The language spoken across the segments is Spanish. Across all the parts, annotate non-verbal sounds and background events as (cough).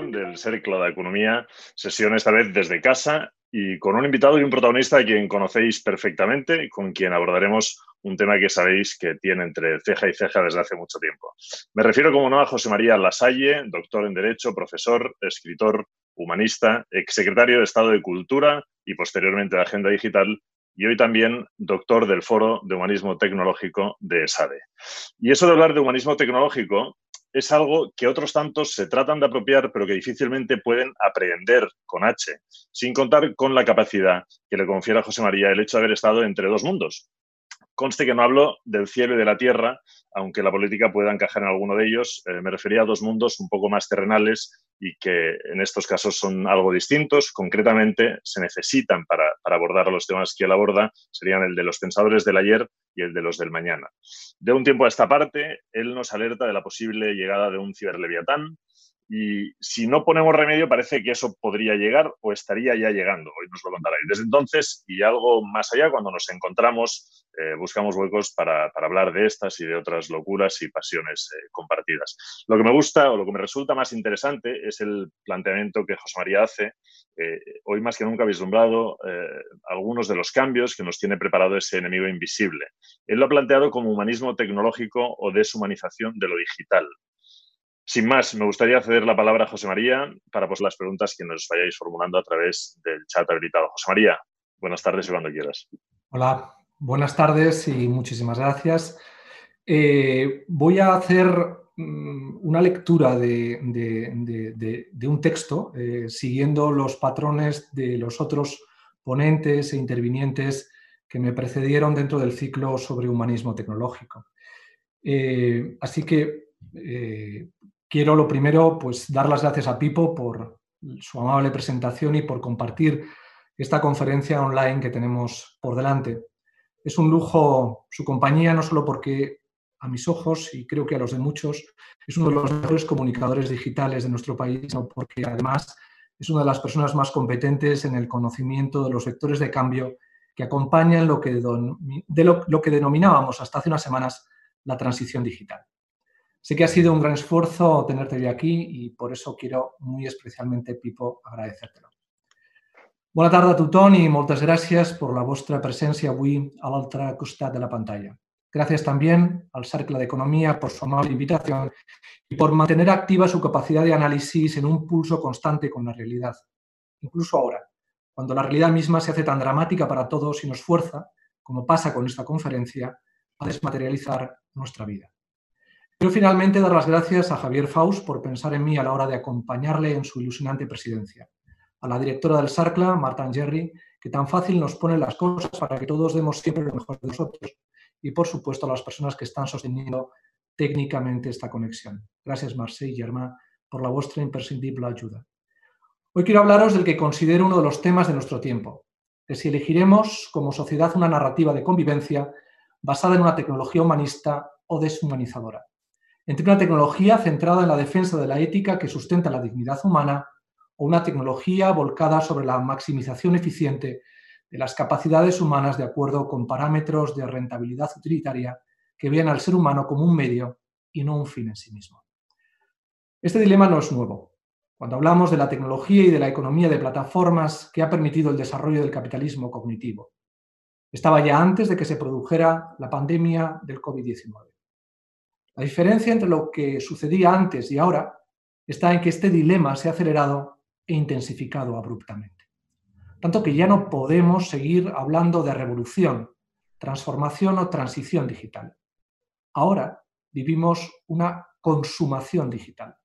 del Cercle de Economía, sesión esta vez desde casa y con un invitado y un protagonista a quien conocéis perfectamente y con quien abordaremos un tema que sabéis que tiene entre ceja y ceja desde hace mucho tiempo. Me refiero, como no, a José María Lasalle, doctor en Derecho, profesor, escritor, humanista, exsecretario de Estado de Cultura y posteriormente de Agenda Digital y hoy también doctor del Foro de Humanismo Tecnológico de ESADE. Y eso de hablar de humanismo tecnológico es algo que otros tantos se tratan de apropiar, pero que difícilmente pueden aprender con H, sin contar con la capacidad que le confiere José María el hecho de haber estado entre dos mundos, Conste que no hablo del cielo y de la tierra, aunque la política pueda encajar en alguno de ellos. Eh, me refería a dos mundos un poco más terrenales y que en estos casos son algo distintos. Concretamente, se necesitan para, para abordar los temas que él aborda, serían el de los pensadores del ayer y el de los del mañana. De un tiempo a esta parte, él nos alerta de la posible llegada de un ciberleviatán, y si no ponemos remedio, parece que eso podría llegar o estaría ya llegando. Hoy nos lo contará. Desde entonces, y algo más allá, cuando nos encontramos, eh, buscamos huecos para, hablar de estas y de otras locuras y pasiones eh, compartidas. Lo que me gusta o lo que me resulta más interesante es el planteamiento que José María hace. Eh, hoy más que nunca vislumbrado algunos de los cambios que nos tiene preparado ese enemigo invisible. Él lo ha planteado como humanismo tecnológico o deshumanización de lo digital. Sin más, me gustaría ceder la palabra a José María para pues, las preguntas que nos vayáis formulando a través del chat habilitado. José María, buenas tardes y cuando quieras. Hola, buenas tardes y muchísimas gracias. Eh, voy a hacer mm, una lectura de, un texto eh, siguiendo los patrones de los otros ponentes e intervinientes que me precedieron dentro del ciclo sobre humanismo tecnológico. Eh, así que Quiero lo primero, pues dar las gracias a Pipo por su amable presentación y por compartir esta conferencia online que tenemos por delante. Es un lujo su compañía, no solo porque a mis ojos y creo que a los de muchos es uno de los mejores comunicadores digitales de nuestro país, sino porque además es una de las personas más competentes en el conocimiento de los vectores de cambio que acompañan lo que, de lo que denominábamos hasta hace unas semanas la transición digital. Sé que ha sido un gran esfuerzo tenerte hoy aquí y por eso quiero muy especialmente, Pipo, agradecértelo. Bona tarda a tothom i moltes gràcies per la vostra presència avui a l'altre costat de la pantalla. Gracias también al Cercle de Economía por su amable invitación y por mantener activa su capacidad de análisis en un pulso constante con la realidad. Incluso ahora, cuando la realidad misma se hace tan dramática para todos y nos fuerza, como pasa con esta conferencia, a desmaterializar nuestra vida. Quiero finalmente dar las gracias a Javier Faust por pensar en mí a la hora de acompañarle en su ilusionante presidencia, a la directora del SARCLA, Marta Angerri, que tan fácil nos pone las cosas para que todos demos siempre lo mejor de nosotros, y por supuesto a las personas que están sosteniendo técnicamente esta conexión. Gracias, Marcel y Germán, por la vuestra imprescindible ayuda. Hoy quiero hablaros del que considero uno de los temas de nuestro tiempo, de si elegiremos como sociedad una narrativa de convivencia basada en una tecnología humanista o deshumanizadora entre una tecnología centrada en la defensa de la ética que sustenta la dignidad humana o una tecnología volcada sobre la maximización eficiente de las capacidades humanas de acuerdo con parámetros de rentabilidad utilitaria que vean al ser humano como un medio y no un fin en sí mismo. Este dilema no es nuevo. Cuando hablamos de la tecnología y de la economía de plataformas que ha permitido el desarrollo del capitalismo cognitivo. Estaba ya antes de que se produjera la pandemia del COVID-19. La diferencia entre lo que sucedía antes y ahora está en que este dilema se ha acelerado e intensificado abruptamente. Tanto que ya no podemos seguir hablando de revolución, transformación o transición digital. Ahora vivimos una consumación digital.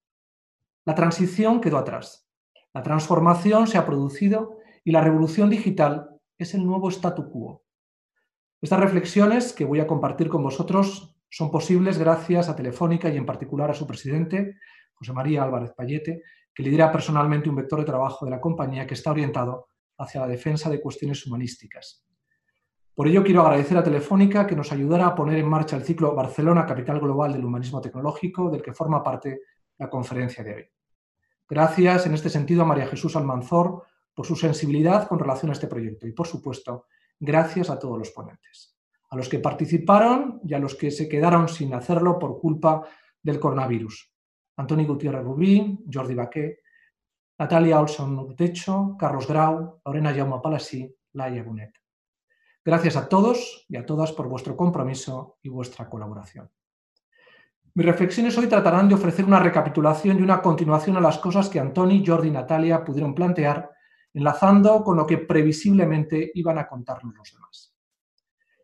La transición quedó atrás. La transformación se ha producido y la revolución digital es el nuevo statu quo. Estas reflexiones que voy a compartir con vosotros son posibles gracias a Telefónica y en particular a su presidente, José María Álvarez Payete, que lidera personalmente un vector de trabajo de la compañía que está orientado hacia la defensa de cuestiones humanísticas. Por ello, quiero agradecer a Telefónica que nos ayudara a poner en marcha el ciclo Barcelona, Capital Global del Humanismo Tecnológico, del que forma parte la conferencia de hoy. Gracias, en este sentido, a María Jesús Almanzor por su sensibilidad con relación a este proyecto y, por supuesto, gracias a todos los ponentes a los que participaron y a los que se quedaron sin hacerlo por culpa del coronavirus. Antoni Gutiérrez Rubí, Jordi Baqué, Natalia Olson Urtecho, Carlos Grau, Lorena Jaume Palasí, Laia Bonet. Gracias a todos y a todas por vuestro compromiso y vuestra colaboración. Mis reflexiones hoy tratarán de ofrecer una recapitulación y una continuación a las cosas que Antoni, Jordi y Natalia pudieron plantear, enlazando con lo que previsiblemente iban a contarnos los demás.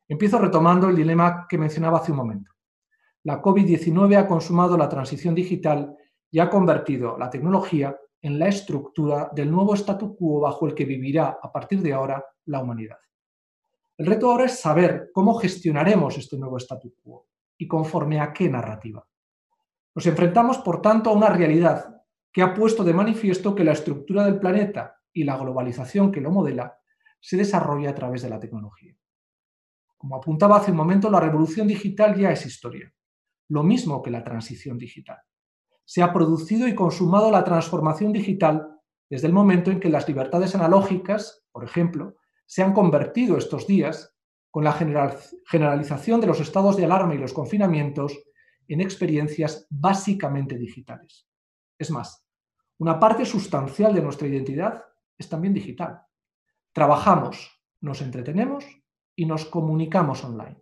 Empiezo retomando el dilema que mencionaba hace un momento. La COVID-19 ha consumado la transición digital y ha convertido la tecnología en la estructura del nuevo statu quo bajo el que vivirá a partir de ahora la humanidad. El reto ahora es saber cómo gestionaremos este nuevo statu quo y conforme a qué narrativa. Nos enfrentamos, por tanto, a una realidad que ha puesto de manifiesto que la estructura del planeta y la globalización que lo modela se desarrolla a través de la tecnología. Como apuntaba hace un momento, la revolución digital ya es historia, lo mismo que la transición digital se ha producido y consumado la transformación digital desde el momento en que las libertades analógicas, por ejemplo, se han convertido estos días, con la generalización de los estados de alarma y los confinamientos, en experiencias básicamente digitales. Es más, una parte sustancial de nuestra identidad es también digital. Trabajamos, nos entretenemos y nos comunicamos online.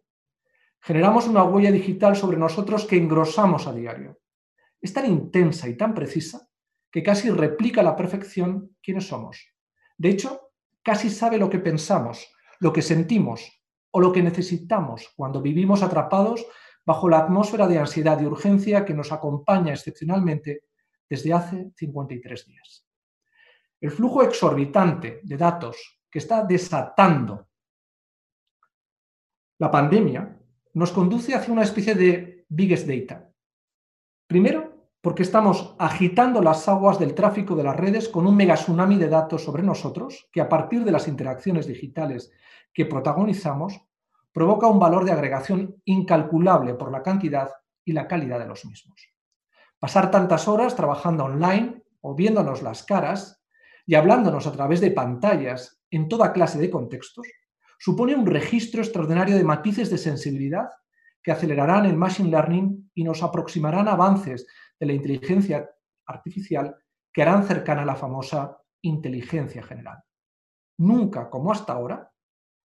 Generamos una huella digital sobre nosotros que engrosamos a diario es tan intensa y tan precisa que casi replica a la perfección quiénes somos. De hecho, casi sabe lo que pensamos, lo que sentimos o lo que necesitamos cuando vivimos atrapados bajo la atmósfera de ansiedad y urgencia que nos acompaña excepcionalmente desde hace 53 días. El flujo exorbitante de datos que está desatando la pandemia nos conduce hacia una especie de biggest data. Primero, porque estamos agitando las aguas del tráfico de las redes con un mega tsunami de datos sobre nosotros, que a partir de las interacciones digitales que protagonizamos, provoca un valor de agregación incalculable por la cantidad y la calidad de los mismos. Pasar tantas horas trabajando online o viéndonos las caras y hablándonos a través de pantallas en toda clase de contextos, supone un registro extraordinario de matices de sensibilidad que acelerarán el machine learning y nos aproximarán a avances de la inteligencia artificial que harán cercana a la famosa inteligencia general. Nunca, como hasta ahora,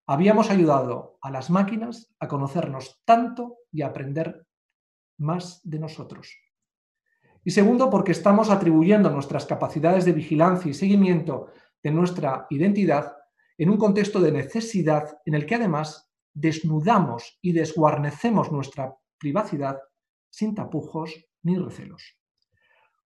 habíamos ayudado a las máquinas a conocernos tanto y a aprender más de nosotros. Y segundo, porque estamos atribuyendo nuestras capacidades de vigilancia y seguimiento de nuestra identidad en un contexto de necesidad en el que además desnudamos y desguarnecemos nuestra privacidad sin tapujos ni recelos.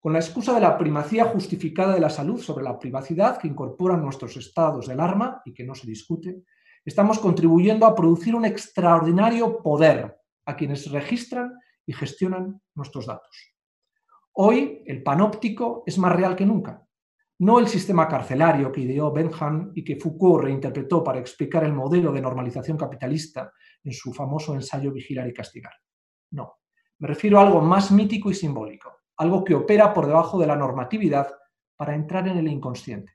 Con la excusa de la primacía justificada de la salud sobre la privacidad que incorporan nuestros estados de alarma y que no se discute, estamos contribuyendo a producir un extraordinario poder a quienes registran y gestionan nuestros datos. Hoy el panóptico es más real que nunca. No el sistema carcelario que ideó Benham y que Foucault reinterpretó para explicar el modelo de normalización capitalista en su famoso ensayo Vigilar y Castigar. No, me refiero a algo más mítico y simbólico, algo que opera por debajo de la normatividad para entrar en el inconsciente.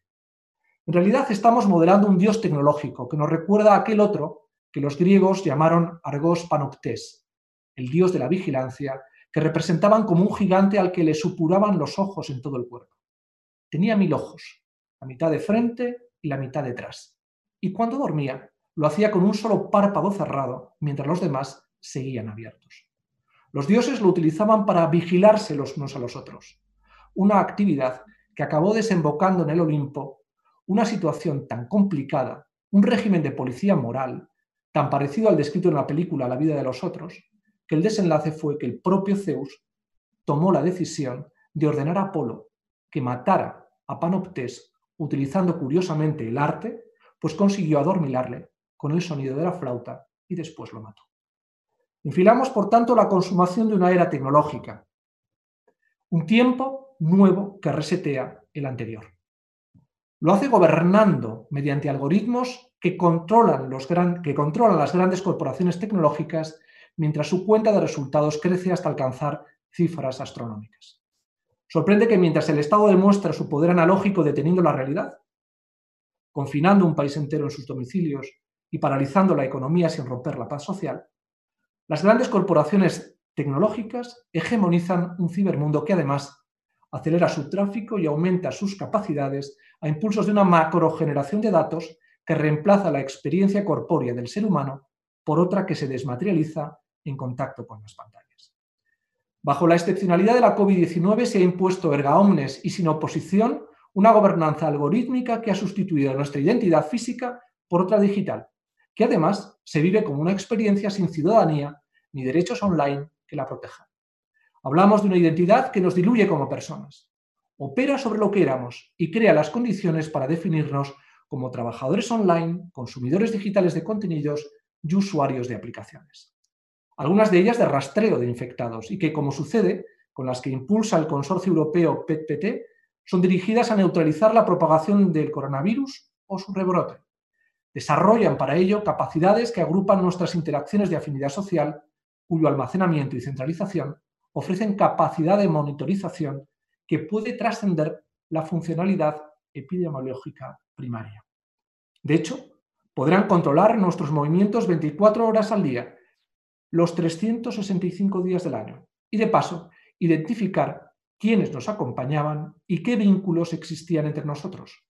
En realidad estamos modelando un dios tecnológico que nos recuerda a aquel otro que los griegos llamaron Argos Panoptes, el dios de la vigilancia, que representaban como un gigante al que le supuraban los ojos en todo el cuerpo. Tenía mil ojos, la mitad de frente y la mitad detrás. Y cuando dormía, lo hacía con un solo párpado cerrado, mientras los demás seguían abiertos. Los dioses lo utilizaban para vigilarse los unos a los otros, una actividad que acabó desembocando en el Olimpo una situación tan complicada, un régimen de policía moral, tan parecido al descrito en la película La vida de los otros, que el desenlace fue que el propio Zeus tomó la decisión de ordenar a Apolo que matara Panoptes utilizando curiosamente el arte, pues consiguió adormilarle con el sonido de la flauta y después lo mató. Enfilamos, por tanto, la consumación de una era tecnológica, un tiempo nuevo que resetea el anterior. Lo hace gobernando mediante algoritmos que controlan, los que controlan las grandes corporaciones tecnológicas mientras su cuenta de resultados crece hasta alcanzar cifras astronómicas. Sorprende que mientras el Estado demuestra su poder analógico deteniendo la realidad, confinando un país entero en sus domicilios y paralizando la economía sin romper la paz social, las grandes corporaciones tecnológicas hegemonizan un cibermundo que además acelera su tráfico y aumenta sus capacidades a impulsos de una macrogeneración de datos que reemplaza la experiencia corpórea del ser humano por otra que se desmaterializa en contacto con las pantallas. Bajo la excepcionalidad de la COVID-19 se ha impuesto erga omnes y sin oposición una gobernanza algorítmica que ha sustituido nuestra identidad física por otra digital, que además se vive como una experiencia sin ciudadanía ni derechos online que la protejan. Hablamos de una identidad que nos diluye como personas, opera sobre lo que éramos y crea las condiciones para definirnos como trabajadores online, consumidores digitales de contenidos y usuarios de aplicaciones. Algunas de ellas de rastreo de infectados y que, como sucede con las que impulsa el consorcio europeo PET-PT, son dirigidas a neutralizar la propagación del coronavirus o su rebrote. Desarrollan para ello capacidades que agrupan nuestras interacciones de afinidad social, cuyo almacenamiento y centralización ofrecen capacidad de monitorización que puede trascender la funcionalidad epidemiológica primaria. De hecho, podrán controlar nuestros movimientos 24 horas al día, los 365 días del año, y de paso, identificar quiénes nos acompañaban y qué vínculos existían entre nosotros,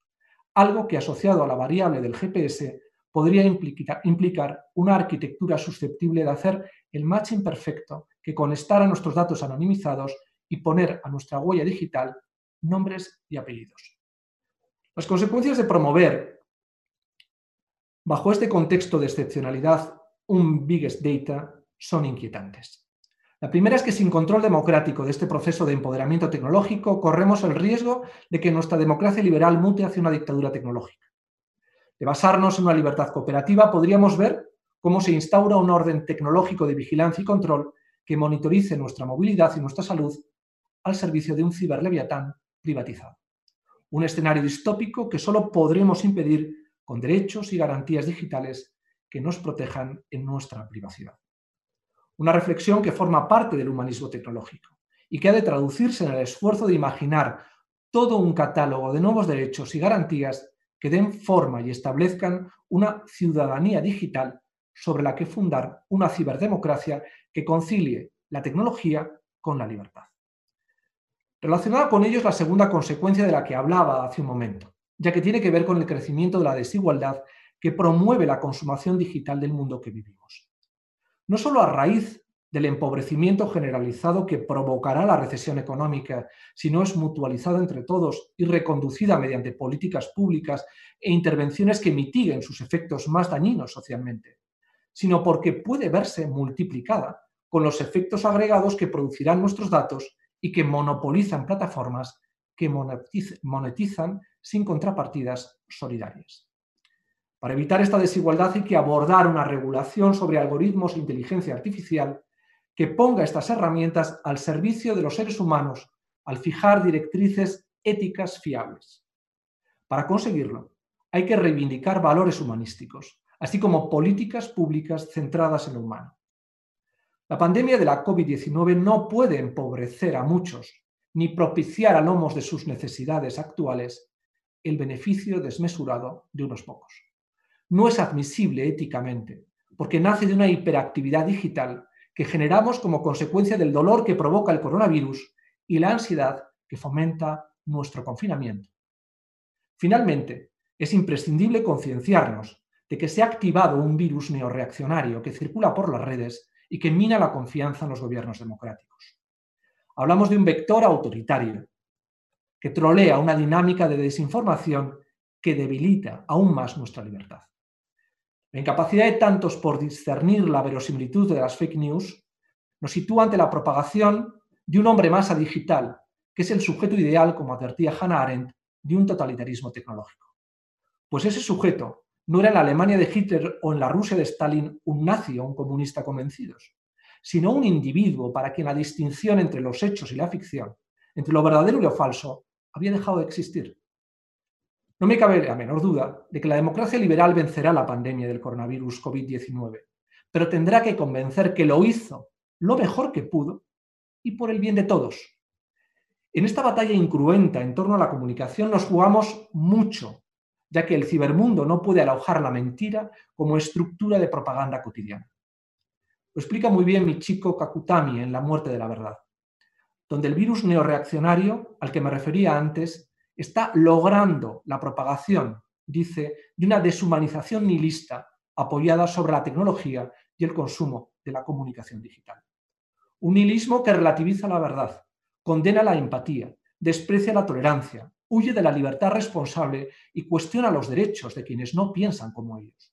algo que asociado a la variable del GPS podría implicar una arquitectura susceptible de hacer el match imperfecto que conectara nuestros datos anonimizados y poner a nuestra huella digital nombres y apellidos. Las consecuencias de promover, bajo este contexto de excepcionalidad, un biggest data son inquietantes. La primera es que sin control democrático de este proceso de empoderamiento tecnológico corremos el riesgo de que nuestra democracia liberal mute hacia una dictadura tecnológica. De basarnos en una libertad cooperativa, podríamos ver cómo se instaura un orden tecnológico de vigilancia y control que monitorice nuestra movilidad y nuestra salud al servicio de un ciberleviatán privatizado. Un escenario distópico que solo podremos impedir con derechos y garantías digitales que nos protejan en nuestra privacidad. Una reflexión que forma parte del humanismo tecnológico y que ha de traducirse en el esfuerzo de imaginar todo un catálogo de nuevos derechos y garantías que den forma y establezcan una ciudadanía digital sobre la que fundar una ciberdemocracia que concilie la tecnología con la libertad. Relacionada con ello es la segunda consecuencia de la que hablaba hace un momento, ya que tiene que ver con el crecimiento de la desigualdad que promueve la consumación digital del mundo que vivimos no solo a raíz del empobrecimiento generalizado que provocará la recesión económica, sino es mutualizada entre todos y reconducida mediante políticas públicas e intervenciones que mitiguen sus efectos más dañinos socialmente, sino porque puede verse multiplicada con los efectos agregados que producirán nuestros datos y que monopolizan plataformas que monetizan sin contrapartidas solidarias. Para evitar esta desigualdad hay que abordar una regulación sobre algoritmos e inteligencia artificial que ponga estas herramientas al servicio de los seres humanos al fijar directrices éticas fiables. Para conseguirlo, hay que reivindicar valores humanísticos, así como políticas públicas centradas en lo humano. La pandemia de la COVID-19 no puede empobrecer a muchos ni propiciar a lomos de sus necesidades actuales el beneficio desmesurado de unos pocos no es admisible éticamente, porque nace de una hiperactividad digital que generamos como consecuencia del dolor que provoca el coronavirus y la ansiedad que fomenta nuestro confinamiento. Finalmente, es imprescindible concienciarnos de que se ha activado un virus neoreaccionario que circula por las redes y que mina la confianza en los gobiernos democráticos. Hablamos de un vector autoritario que trolea una dinámica de desinformación que debilita aún más nuestra libertad. La incapacidad de tantos por discernir la verosimilitud de las fake news nos sitúa ante la propagación de un hombre masa digital, que es el sujeto ideal, como advertía Hannah Arendt, de un totalitarismo tecnológico. Pues ese sujeto no era en la Alemania de Hitler o en la Rusia de Stalin un nazi o un comunista convencidos, sino un individuo para quien la distinción entre los hechos y la ficción, entre lo verdadero y lo falso, había dejado de existir. No me cabe la menor duda de que la democracia liberal vencerá la pandemia del coronavirus COVID-19, pero tendrá que convencer que lo hizo lo mejor que pudo y por el bien de todos. En esta batalla incruenta en torno a la comunicación nos jugamos mucho, ya que el cibermundo no puede alojar la mentira como estructura de propaganda cotidiana. Lo explica muy bien mi chico Kakutami en La muerte de la verdad. donde el virus neoreaccionario al que me refería antes está logrando la propagación, dice, de una deshumanización nihilista apoyada sobre la tecnología y el consumo de la comunicación digital. Un nihilismo que relativiza la verdad, condena la empatía, desprecia la tolerancia, huye de la libertad responsable y cuestiona los derechos de quienes no piensan como ellos.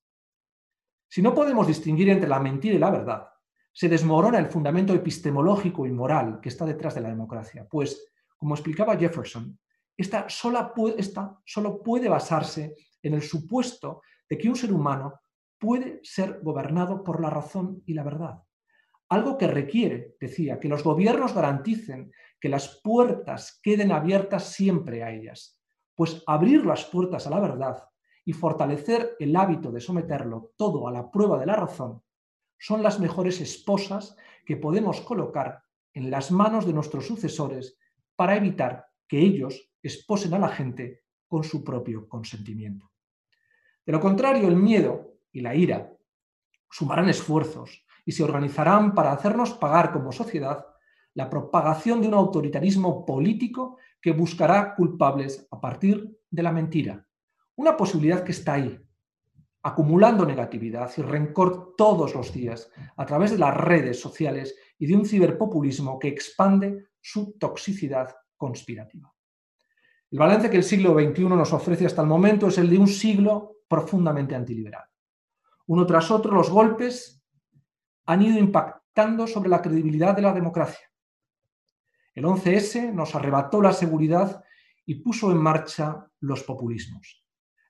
Si no podemos distinguir entre la mentira y la verdad, se desmorona el fundamento epistemológico y moral que está detrás de la democracia, pues, como explicaba Jefferson, esta, esta solo puede basarse en el supuesto de que un ser humano puede ser gobernado por la razón y la verdad. Algo que requiere, decía, que los gobiernos garanticen que las puertas queden abiertas siempre a ellas, pues abrir las puertas a la verdad y fortalecer el hábito de someterlo todo a la prueba de la razón son las mejores esposas que podemos colocar en las manos de nuestros sucesores para evitar que ellos esposen a la gente con su propio consentimiento. De lo contrario, el miedo y la ira sumarán esfuerzos y se organizarán para hacernos pagar como sociedad la propagación de un autoritarismo político que buscará culpables a partir de la mentira. Una posibilidad que está ahí, acumulando negatividad y rencor todos los días a través de las redes sociales y de un ciberpopulismo que expande su toxicidad conspirativa. El balance que el siglo XXI nos ofrece hasta el momento es el de un siglo profundamente antiliberal. Uno tras otro, los golpes han ido impactando sobre la credibilidad de la democracia. El 11S nos arrebató la seguridad y puso en marcha los populismos.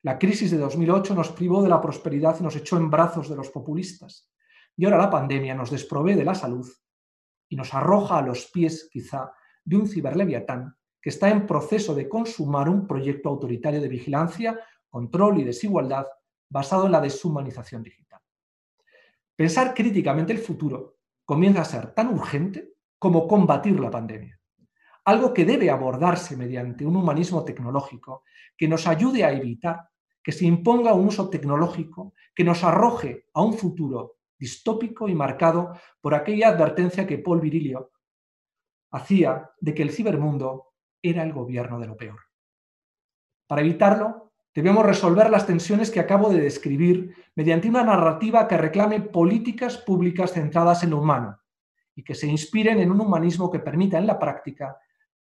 La crisis de 2008 nos privó de la prosperidad y nos echó en brazos de los populistas. Y ahora la pandemia nos desprovee de la salud y nos arroja a los pies, quizá, de un ciberleviatán que está en proceso de consumar un proyecto autoritario de vigilancia, control y desigualdad basado en la deshumanización digital. Pensar críticamente el futuro comienza a ser tan urgente como combatir la pandemia. Algo que debe abordarse mediante un humanismo tecnológico que nos ayude a evitar que se imponga un uso tecnológico que nos arroje a un futuro distópico y marcado por aquella advertencia que Paul Virilio hacía de que el cibermundo era el gobierno de lo peor. Para evitarlo, debemos resolver las tensiones que acabo de describir mediante una narrativa que reclame políticas públicas centradas en lo humano, y que se inspiren en un humanismo que permita en la práctica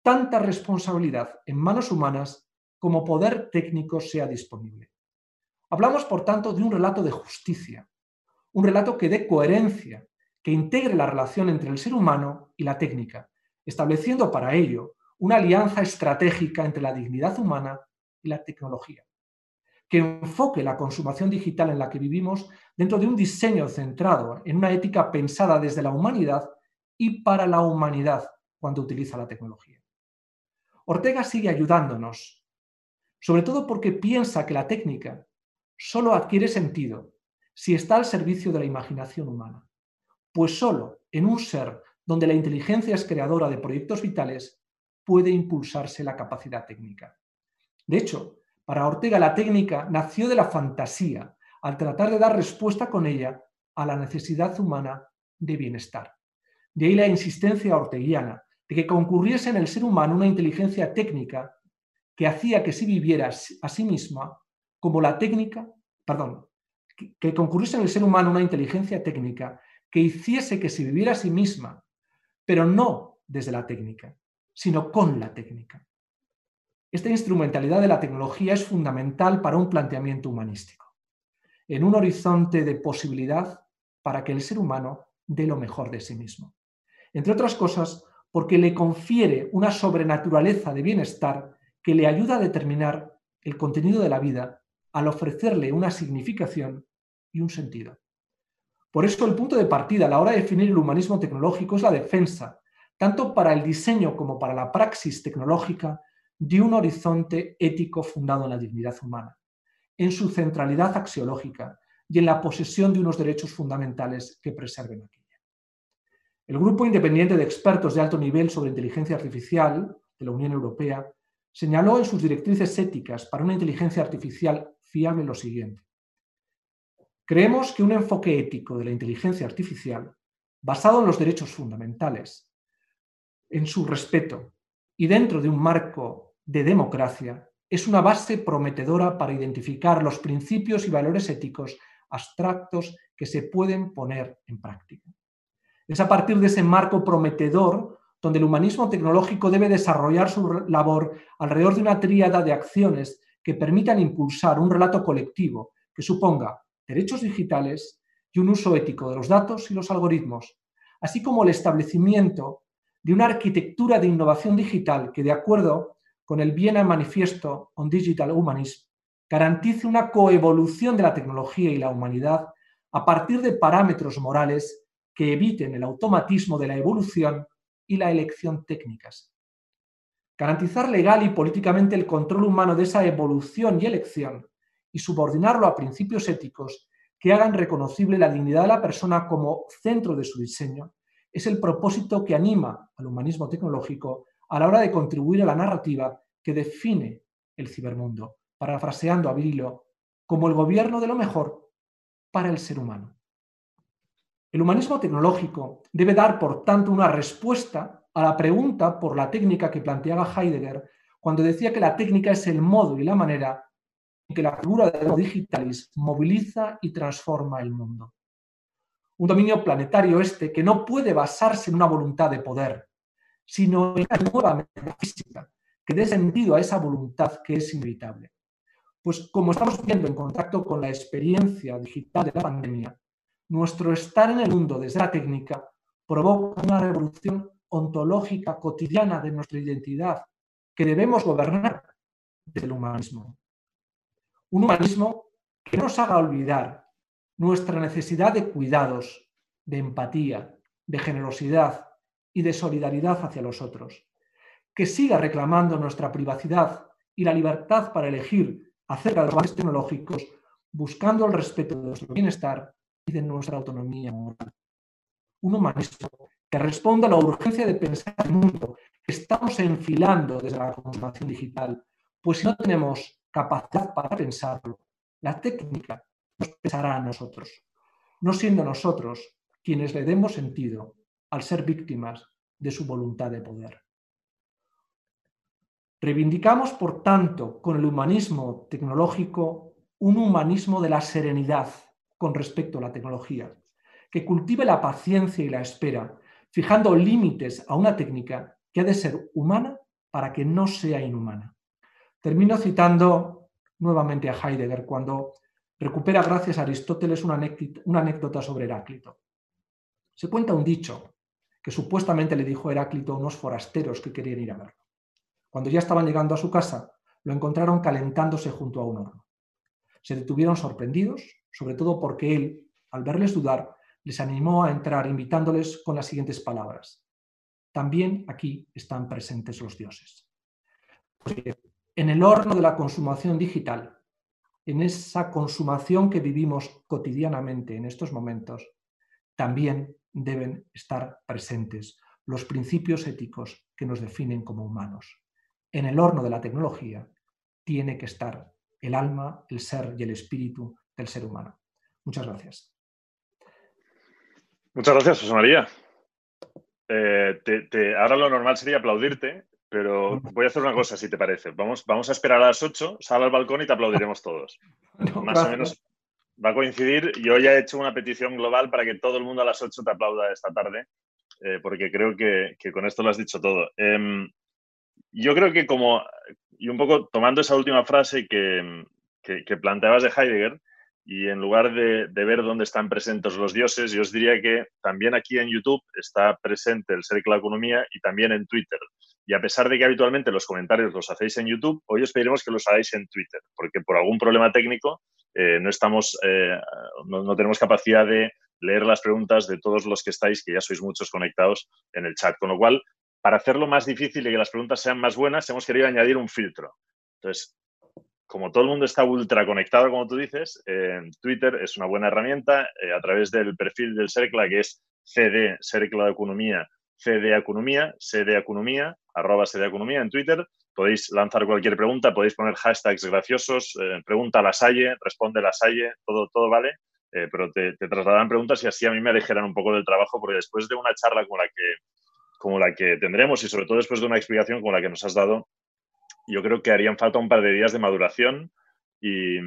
tanta responsabilidad en manos humanas como poder técnico sea disponible. Hablamos, por tanto, de un relato de justicia, un relato que dé coherencia, que integre la relación entre el ser humano y la técnica, estableciendo para ello una alianza estratégica entre la dignidad humana y la tecnología, que enfoque la consumación digital en la que vivimos dentro de un diseño centrado en una ética pensada desde la humanidad y para la humanidad cuando utiliza la tecnología. Ortega sigue ayudándonos, sobre todo porque piensa que la técnica solo adquiere sentido si está al servicio de la imaginación humana, pues solo en un ser donde la inteligencia es creadora de proyectos vitales puede impulsarse la capacidad técnica. De hecho, para Ortega la técnica nació de la fantasía, al tratar de dar respuesta con ella a la necesidad humana de bienestar. De ahí la insistencia orteguiana de que concurriese en el ser humano una inteligencia técnica que hacía que se viviera a sí misma como la técnica, perdón, que concurriese en el ser humano una inteligencia técnica que hiciese que se viviera a sí misma, pero no desde la técnica, sino con la técnica. Esta instrumentalidad de la tecnología es fundamental para un planteamiento humanístico en un horizonte de posibilidad para que el ser humano dé lo mejor de sí mismo. Entre otras cosas, porque le confiere una sobrenaturaleza de bienestar que le ayuda a determinar el contenido de la vida al ofrecerle una significación y un sentido. Por eso el punto de partida a la hora de definir el humanismo tecnológico es la defensa, tanto para el diseño como para la praxis tecnológica, de un horizonte ético fundado en la dignidad humana en su centralidad axiológica y en la posesión de unos derechos fundamentales que preserven aquella. El Grupo Independiente de Expertos de Alto Nivel sobre Inteligencia Artificial de la Unión Europea señaló en sus directrices éticas para una inteligencia artificial fiable lo siguiente. Creemos que un enfoque ético de la inteligencia artificial, basado en los derechos fundamentales, en su respeto y dentro de un marco de democracia, es una base prometedora para identificar los principios y valores éticos abstractos que se pueden poner en práctica. Es a partir de ese marco prometedor donde el humanismo tecnológico debe desarrollar su labor alrededor de una tríada de acciones que permitan impulsar un relato colectivo que suponga derechos digitales y un uso ético de los datos y los algoritmos, así como el establecimiento de una arquitectura de innovación digital que, de acuerdo con el Viena Manifiesto on Digital Humanism, garantice una coevolución de la tecnología y la humanidad a partir de parámetros morales que eviten el automatismo de la evolución y la elección técnicas. Garantizar legal y políticamente el control humano de esa evolución y elección y subordinarlo a principios éticos que hagan reconocible la dignidad de la persona como centro de su diseño es el propósito que anima al humanismo tecnológico a la hora de contribuir a la narrativa que define el cibermundo, parafraseando a Virilo, como el gobierno de lo mejor para el ser humano. El humanismo tecnológico debe dar, por tanto, una respuesta a la pregunta por la técnica que planteaba Heidegger cuando decía que la técnica es el modo y la manera en que la figura de digitalis moviliza y transforma el mundo. Un dominio planetario este que no puede basarse en una voluntad de poder, sino en una nueva metafísica que dé sentido a esa voluntad que es inevitable. Pues como estamos viendo en contacto con la experiencia digital de la pandemia, nuestro estar en el mundo desde la técnica provoca una revolución ontológica cotidiana de nuestra identidad que debemos gobernar desde el humanismo. Un humanismo que nos haga olvidar nuestra necesidad de cuidados, de empatía, de generosidad, y de solidaridad hacia los otros, que siga reclamando nuestra privacidad y la libertad para elegir acerca de los avances tecnológicos, buscando el respeto de nuestro bienestar y de nuestra autonomía moral. Un humanismo que responda a la urgencia de pensar el mundo que estamos enfilando desde la consumación digital, pues si no tenemos capacidad para pensarlo, la técnica nos pesará a nosotros, no siendo nosotros quienes le demos sentido al ser víctimas de su voluntad de poder. Reivindicamos, por tanto, con el humanismo tecnológico un humanismo de la serenidad con respecto a la tecnología, que cultive la paciencia y la espera, fijando límites a una técnica que ha de ser humana para que no sea inhumana. Termino citando nuevamente a Heidegger cuando recupera gracias a Aristóteles una anécdota sobre Heráclito. Se cuenta un dicho que supuestamente le dijo Heráclito a unos forasteros que querían ir a verlo. Cuando ya estaban llegando a su casa, lo encontraron calentándose junto a un horno. Se detuvieron sorprendidos, sobre todo porque él, al verles dudar, les animó a entrar invitándoles con las siguientes palabras. También aquí están presentes los dioses. En el horno de la consumación digital, en esa consumación que vivimos cotidianamente en estos momentos, también deben estar presentes los principios éticos que nos definen como humanos. En el horno de la tecnología tiene que estar el alma, el ser y el espíritu del ser humano. Muchas gracias. Muchas gracias, José María. Eh, ahora lo normal sería aplaudirte, pero voy a hacer una cosa, si te parece. Vamos, vamos a esperar a las 8, sal al balcón y te aplaudiremos todos. Más o menos va a coincidir. Yo ya he hecho una petición global para que todo el mundo a las 8 te aplauda esta tarde, eh, porque creo que, con esto lo has dicho todo. Em, yo creo que como, y un poco tomando esa última frase que, que, planteabas de Heidegger, y en lugar de, de, ver dónde están presentes los dioses, yo os diría que también aquí en YouTube está presente el Cercle de la Economía y también en Twitter. Y a pesar de que habitualmente los comentarios los hacéis en YouTube, hoy os pediremos que los hagáis en Twitter, porque por algún problema técnico eh, no estamos, eh, tenemos capacidad de leer las preguntas de todos los que estáis, que ya sois muchos conectados en el chat. Con lo cual, para hacerlo más difícil y que las preguntas sean más buenas, hemos querido añadir un filtro. Entonces, como todo el mundo está ultra conectado, como tú dices, Twitter es una buena herramienta eh, a través del perfil del CERCLA, que es CD, CERCLA de Economía, CD Economía, CD Economía, arroba CD Economía en Twitter. Podéis lanzar cualquier pregunta, podéis poner hashtags graciosos, eh, pregunta a la Salle, responde la Salle, todo, todo vale, eh, pero te, te, trasladarán preguntas y así a mí me aligeran un poco del trabajo, porque después de una charla como la que, como la que tendremos y sobre todo después de una explicación como la que nos has dado, yo creo que harían falta un par de días de maduración y,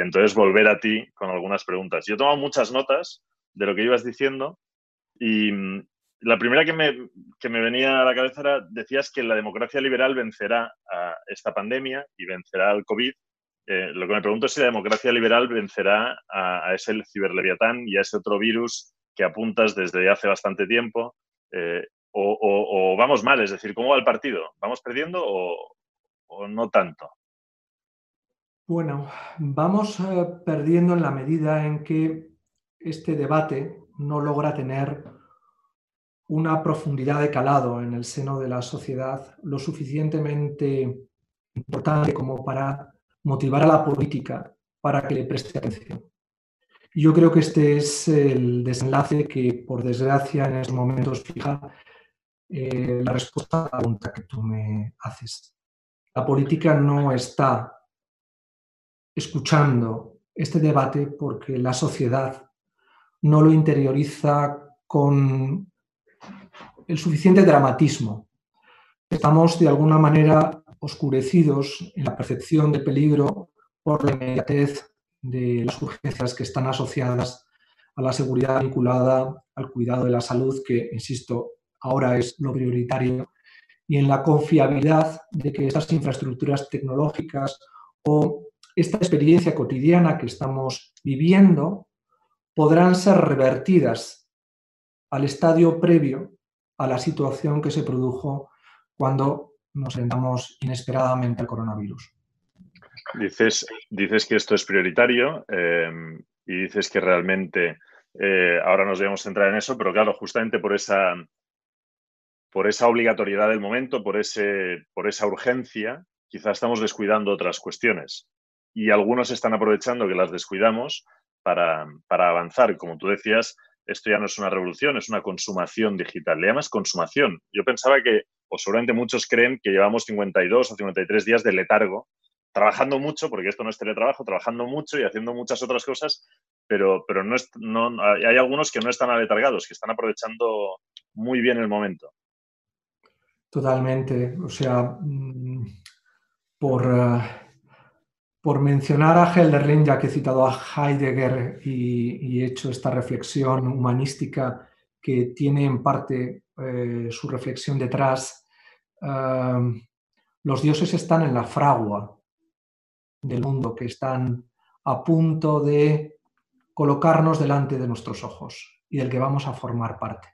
entonces volver a ti con algunas preguntas. Yo he tomado muchas notas de lo que ibas diciendo y la primera que me, que me venía a la cabeza era, decías que la democracia liberal vencerá a esta pandemia y vencerá al COVID. Eh, lo que me pregunto es si la democracia liberal vencerá a, ese ciberleviatán y a ese otro virus que apuntas desde hace bastante tiempo. Eh, o, vamos mal, es decir, ¿cómo va el partido? ¿Vamos perdiendo o, no tanto? Bueno, vamos eh, perdiendo en la medida en que este debate no logra tener una profundidad de calado en el seno de la sociedad lo suficientemente importante como para motivar a la política para que le preste atención. Yo creo que este es el desenlace que, por desgracia, en estos momentos fija eh, la respuesta a la pregunta que tú me haces. La política no está escuchando este debate porque la sociedad no lo interioriza con el suficiente dramatismo. Estamos de alguna manera oscurecidos en la percepción de peligro por la inmediatez de las urgencias que están asociadas a la seguridad vinculada al cuidado de la salud, que, insisto, ahora es lo prioritario, y en la confiabilidad de que estas infraestructuras tecnológicas o esta experiencia cotidiana que estamos viviendo podrán ser revertidas al estadio previo a la situación que se produjo cuando nos enfrentamos inesperadamente al coronavirus. Dices, dices que esto es prioritario em, y dices que realmente eh, ahora nos debemos centrar en eso, pero claro, justamente por esa, por esa obligatoriedad del momento, por, ese, por esa urgencia, quizás estamos descuidando otras cuestiones. Y algunos están aprovechando que las descuidamos para, para avanzar. Como tú decías, esto ya no es una revolución, es una consumación digital. Le llamas consumación. Yo pensaba que, o seguramente muchos creen que llevamos 52 o 53 días de letargo, trabajando mucho, porque esto no es teletrabajo, trabajando mucho y haciendo muchas otras cosas, pero, pero no, es, no hay algunos que no están aletargados, que están aprovechando muy bien el momento. Totalmente. O sea, mm, por, eh, por mencionar a Helderlin, ya que he citado a Heidegger y, he hecho esta reflexión humanística que tiene en parte eh, su reflexión detrás, eh, los dioses están en la fragua del mundo, que están a punto de colocarnos delante de nuestros ojos y del que vamos a formar parte.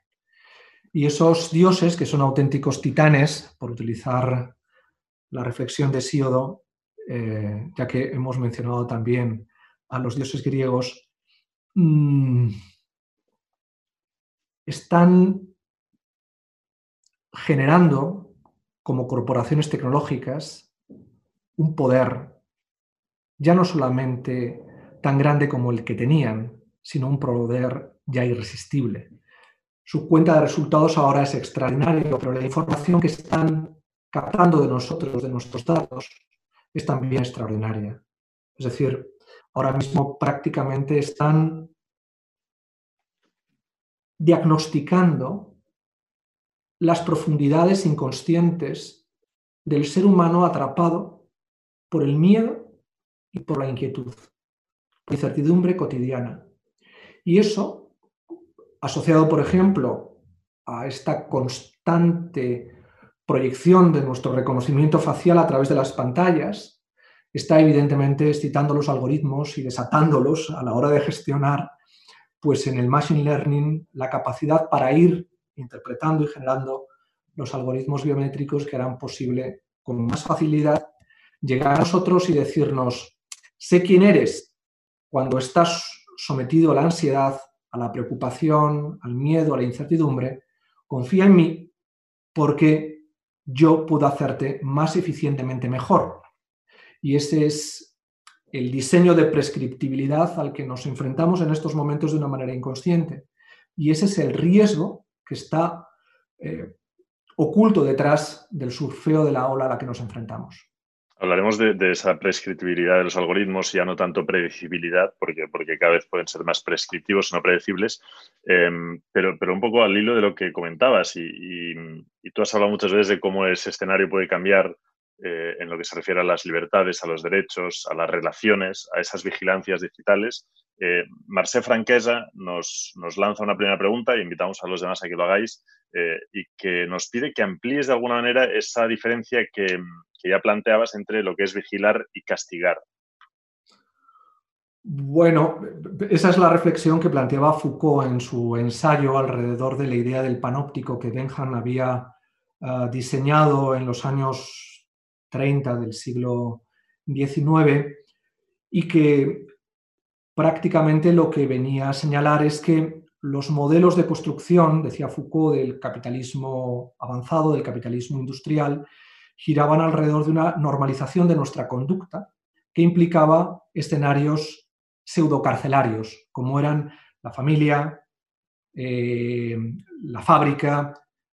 Y esos dioses, que son auténticos titanes, por utilizar la reflexión de Síodo, eh, ya que hemos mencionado también a los dioses griegos, mm, están generando como corporaciones tecnológicas un poder ya no solamente tan grande como el que tenían, sino un poder ya irresistible. Su cuenta de resultados ahora es extraordinaria, pero la información que están captando de nosotros, de nuestros datos, es también extraordinaria. Es decir, ahora mismo prácticamente están diagnosticando las profundidades inconscientes del ser humano atrapado por el miedo y por la inquietud, por incertidumbre cotidiana. Y eso, asociado, por ejemplo, a esta constante proyección de nuestro reconocimiento facial a través de las pantallas está evidentemente excitando los algoritmos y desatándolos a la hora de gestionar, pues en el Machine Learning, la capacidad para ir interpretando y generando los algoritmos biométricos que harán posible con más facilidad llegar a nosotros y decirnos, sé quién eres cuando estás sometido a la ansiedad, a la preocupación, al miedo, a la incertidumbre, confía en mí porque yo puedo hacerte más eficientemente mejor. Y ese es el diseño de prescriptibilidad al que nos enfrentamos en estos momentos de una manera inconsciente. Y ese es el riesgo que está eh, oculto detrás del surfeo de la ola a la que nos enfrentamos. Hablaremos de, esa prescriptibilidad de los algoritmos, ya no tanto predecibilidad, porque, porque cada vez pueden ser más prescriptivos, no predecibles, em, pero, pero un poco al hilo de lo que comentabas, y, tú has hablado muchas veces de cómo ese escenario puede cambiar eh, en lo que se refiere a las libertades, a los derechos, a las relaciones, a esas vigilancias digitales. Eh, Marcé Franquesa nos, nos, lanza una primera pregunta e invitamos a los demás a que lo hagáis eh, y que nos pide que amplíes de alguna manera esa diferencia que, que ya planteabas entre lo que es vigilar y castigar. Bueno, esa es la reflexión que planteaba Foucault en su ensayo alrededor de la idea del panóptico que Benham había ah, diseñado en los años 30 del siglo XIX y que prácticamente lo que venía a señalar es que los modelos de construcción, decía Foucault, del capitalismo avanzado, del capitalismo industrial, giraban alrededor de una normalización de nuestra conducta que implicaba escenarios pseudocarcelarios, como eran la familia, eh, la fábrica,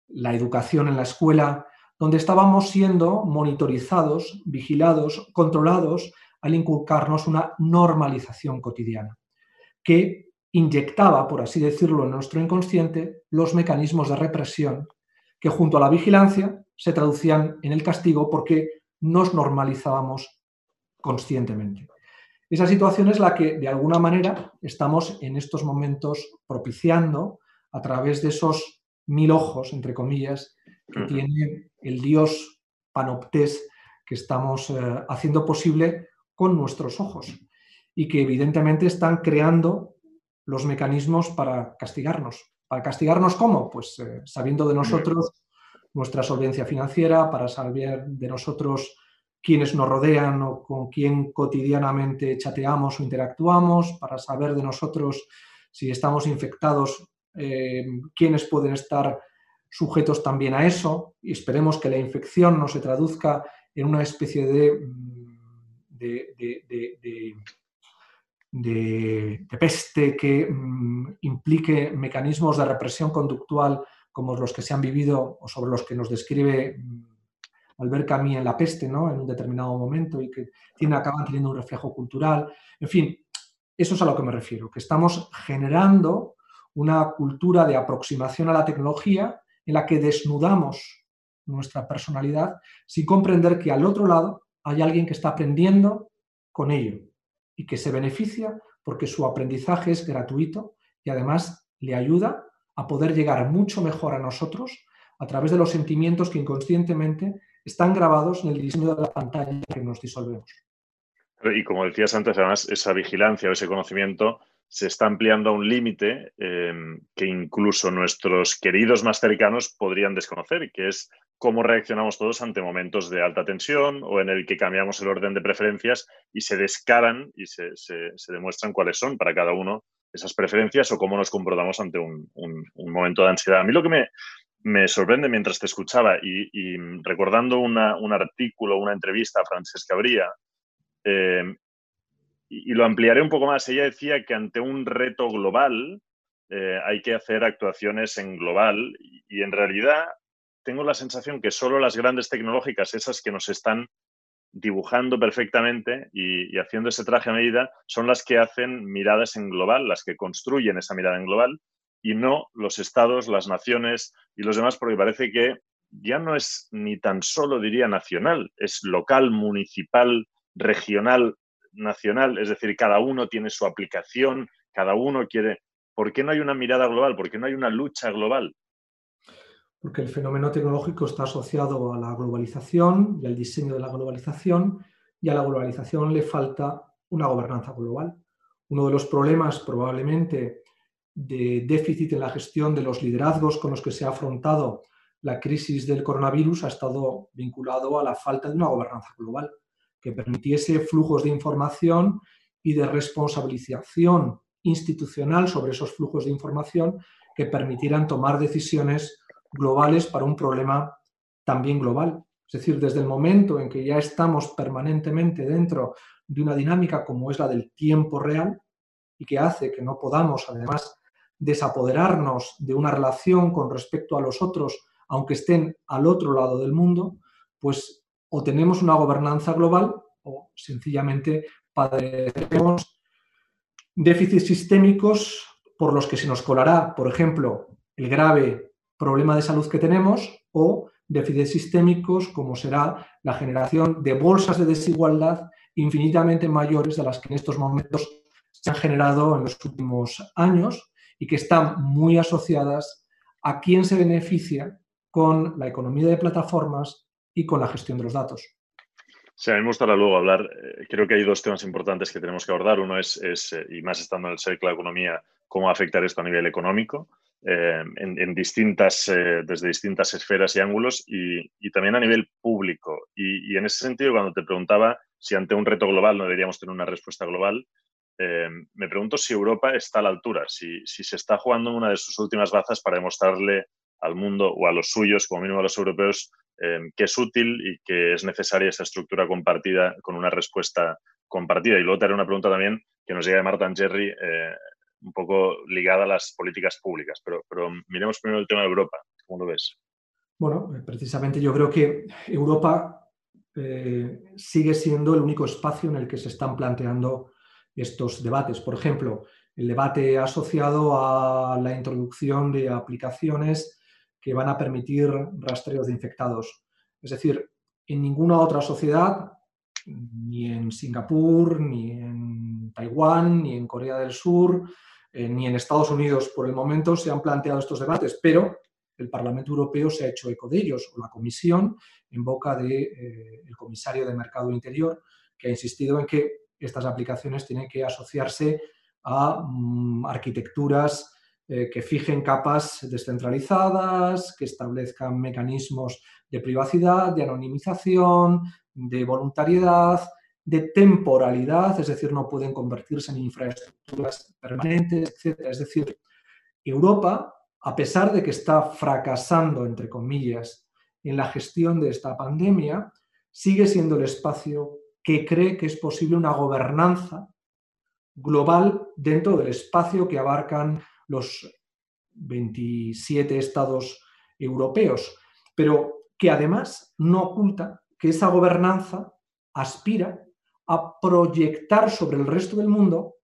la educación en la escuela, donde estábamos siendo monitorizados, vigilados, controlados al inculcarnos una normalización cotidiana, que inyectaba, por así decirlo, en nuestro inconsciente los mecanismos de represión que junto a la vigilancia se traducían en el castigo porque nos normalizábamos conscientemente. Esa situación es la que, de alguna manera, estamos en estos momentos propiciando a través de esos mil ojos, entre comillas, que tiene el dios panoptés que estamos eh, haciendo posible con nuestros ojos y que evidentemente están creando los mecanismos para castigarnos. ¿Para castigarnos cómo? Pues eh, sabiendo de nosotros nuestra solvencia financiera, para saber de nosotros quiénes nos rodean o con quién cotidianamente chateamos o interactuamos, para saber de nosotros si estamos infectados, eh, quiénes pueden estar sujetos también a eso, y esperemos que la infección no se traduzca en una especie de, de, de peste que mm, implique mecanismos de represión conductual como los que se han vivido o sobre los que nos describe mm, Albert Camus en La peste, ¿no? en un determinado momento y que tiene, acaban teniendo un reflejo cultural. En fin, eso es a lo que me refiero, que estamos generando una cultura de aproximación a la tecnología en la que desnudamos nuestra personalidad sin comprender que al otro lado hay alguien que está aprendiendo con ello y que se beneficia porque su aprendizaje es gratuito y además le ayuda a poder llegar mucho mejor a nosotros a través de los sentimientos que inconscientemente están grabados en el diseño de la pantalla que nos disolvemos. Y como decías antes, además, esa vigilancia o ese conocimiento se está ampliando a un límite eh, que incluso nuestros queridos más cercanos podrían desconocer, que es cómo reaccionamos todos ante momentos de alta tensión o en el que cambiamos el orden de preferencias y se descaran y se demuestran cuáles son para cada uno esas preferencias o cómo nos comportamos ante un, momento de ansiedad. A mí lo que me, sorprende mientras te escuchaba y, recordando un artículo, una entrevista a Francesca Bría, eh, y, lo ampliaré un poco más, ella decía que ante un reto global eh, hay que hacer actuaciones en global y en realidad tengo la sensación que solo las grandes tecnológicas, esas que nos están dibujando perfectamente y, haciendo ese traje a medida son las que hacen miradas en global, las que construyen esa mirada en global y no los estados, las naciones y los demás, porque parece que ya no es ni tan solo, diría, nacional, es local, municipal, regional, nacional, es decir, cada uno tiene su aplicación, cada uno quiere... ¿Por qué no hay una mirada global? ¿Por qué no hay una lucha global? Porque el fenómeno tecnológico está asociado a la globalización y al diseño de la globalización, y a la globalización le falta una gobernanza global. Uno de los problemas probablemente de déficit en la gestión de los liderazgos con los que se ha afrontado la crisis del coronavirus ha estado vinculado a la falta de una gobernanza global que permitiese flujos de información y de responsabilización institucional sobre esos flujos de información que permitieran tomar decisiones globales para un problema también global. Es decir, desde el momento en que ya estamos permanentemente dentro de una dinámica como es la del tiempo real y que hace que no podamos, además, desapoderarnos de una relación con respecto a los otros, aunque estén al otro lado del mundo, pues o tenemos una gobernanza global o sencillamente padecemos déficits sistémicos por los que se nos colará, por ejemplo, el grave problema de salud que tenemos o déficits sistémicos como será la generación de bolsas de desigualdad infinitamente mayores de las que en estos momentos se han generado en los últimos años y que están muy asociadas a quién se beneficia con la economía de plataformas y con la gestión de los datos. Sí, a mí me gustaría luego hablar, eh, creo que hay dos temas importantes que tenemos que abordar. Uno es, eh, y más estando en el cerco de la economía, cómo afectar esto a nivel económico, eh, en, distintas, desde distintas esferas y ángulos, y, también a nivel público. Y, en ese sentido, cuando te preguntaba si ante un reto global no deberíamos tener una respuesta global, me pregunto si Europa está a la altura, si, si se está jugando una de sus últimas bazas para demostrarle al mundo o a los suyos, como mínimo a los europeos, Em, que es útil y que es necesaria esa estructura compartida con una respuesta compartida. Y luego te haré una pregunta también que nos llega de Martin Jerry, eh, un poco ligada a las políticas públicas. Pero, pero miremos primero el tema de Europa. ¿Cómo lo ves? Bueno, eh, precisamente yo creo que Europa eh, sigue siendo el único espacio en el que se están planteando estos debates. Por ejemplo, el debate asociado a la introducción de aplicaciones que van a permitir rastreos de infectados. Es decir, en ninguna otra sociedad, ni en Singapur, ni en Taiwán, ni en Corea del Sur, eh, ni en Estados Unidos por el momento se han planteado estos debates, pero el Parlamento Europeo se ha hecho eco de ellos, o la Comisión, en boca del de, eh, comisario de Mercado Interior, que ha insistido en que estas aplicaciones tienen que asociarse a mm, arquitecturas eh, que fijen capas descentralizadas, que establezcan mecanismos de privacidad, de anonimización, de voluntariedad, de temporalidad, es decir, no pueden convertirse en infraestructuras permanentes, etc. Es decir, Europa, a pesar de que está fracasando, entre comillas, en la gestión de esta pandemia, sigue siendo el espacio que cree que es posible una gobernanza global dentro del espacio que abarcan los 27 estados europeos, pero que además no oculta que esa gobernanza aspira a proyectar sobre el resto del mundo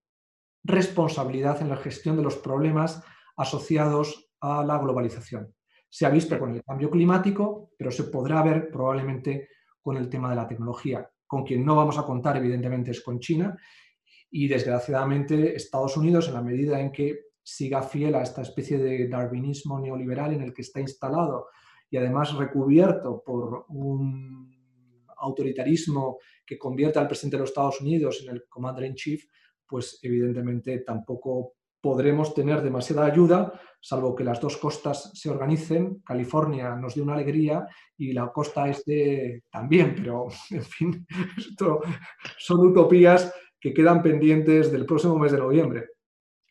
responsabilidad en la gestión de los problemas asociados a la globalización. Se ha visto con el cambio climático, pero se podrá ver probablemente con el tema de la tecnología. Con quien no vamos a contar, evidentemente, es con China y, desgraciadamente, Estados Unidos, en la medida en que siga fiel a esta especie de darwinismo neoliberal en el que está instalado y además recubierto por un autoritarismo que convierta al presidente de los Estados Unidos en el commander in chief, pues evidentemente tampoco podremos tener demasiada ayuda, salvo que las dos costas se organicen. California nos dio una alegría y la costa este también, pero (laughs) en fin, esto son utopías que quedan pendientes del próximo mes de noviembre.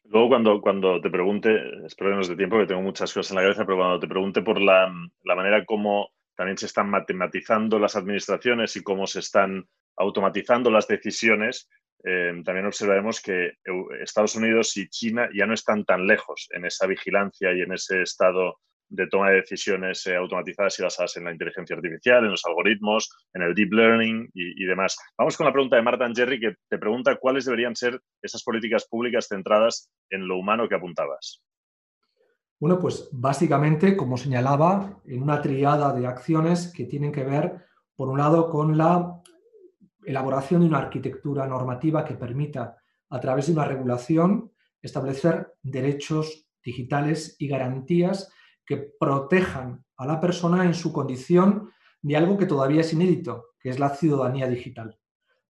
Luego, cuando, cuando te pregunte, espero que no de tiempo, que tengo muchas cosas en la cabeza, pero cuando te pregunte por la, manera como también se están matematizando las administraciones y cómo se están automatizando las decisiones, eh, también observaremos que Estados Unidos y China ya no están tan lejos en esa vigilancia y en ese estado de toma de decisiones eh, automatizadas y basadas en la inteligencia artificial, en los algoritmos, en el deep learning y, demás. Vamos con la pregunta de Marta Jerry, que te pregunta cuáles deberían ser esas políticas públicas centradas en lo humano que apuntabas. Bueno, pues básicamente, como señalaba, en una triada de acciones que tienen que ver, por un lado, con la elaboración de una arquitectura normativa que permita, a través de una regulación, establecer derechos digitales y garantías que protejan a la persona en su condición de algo que todavía es inédito, que es la ciudadanía digital.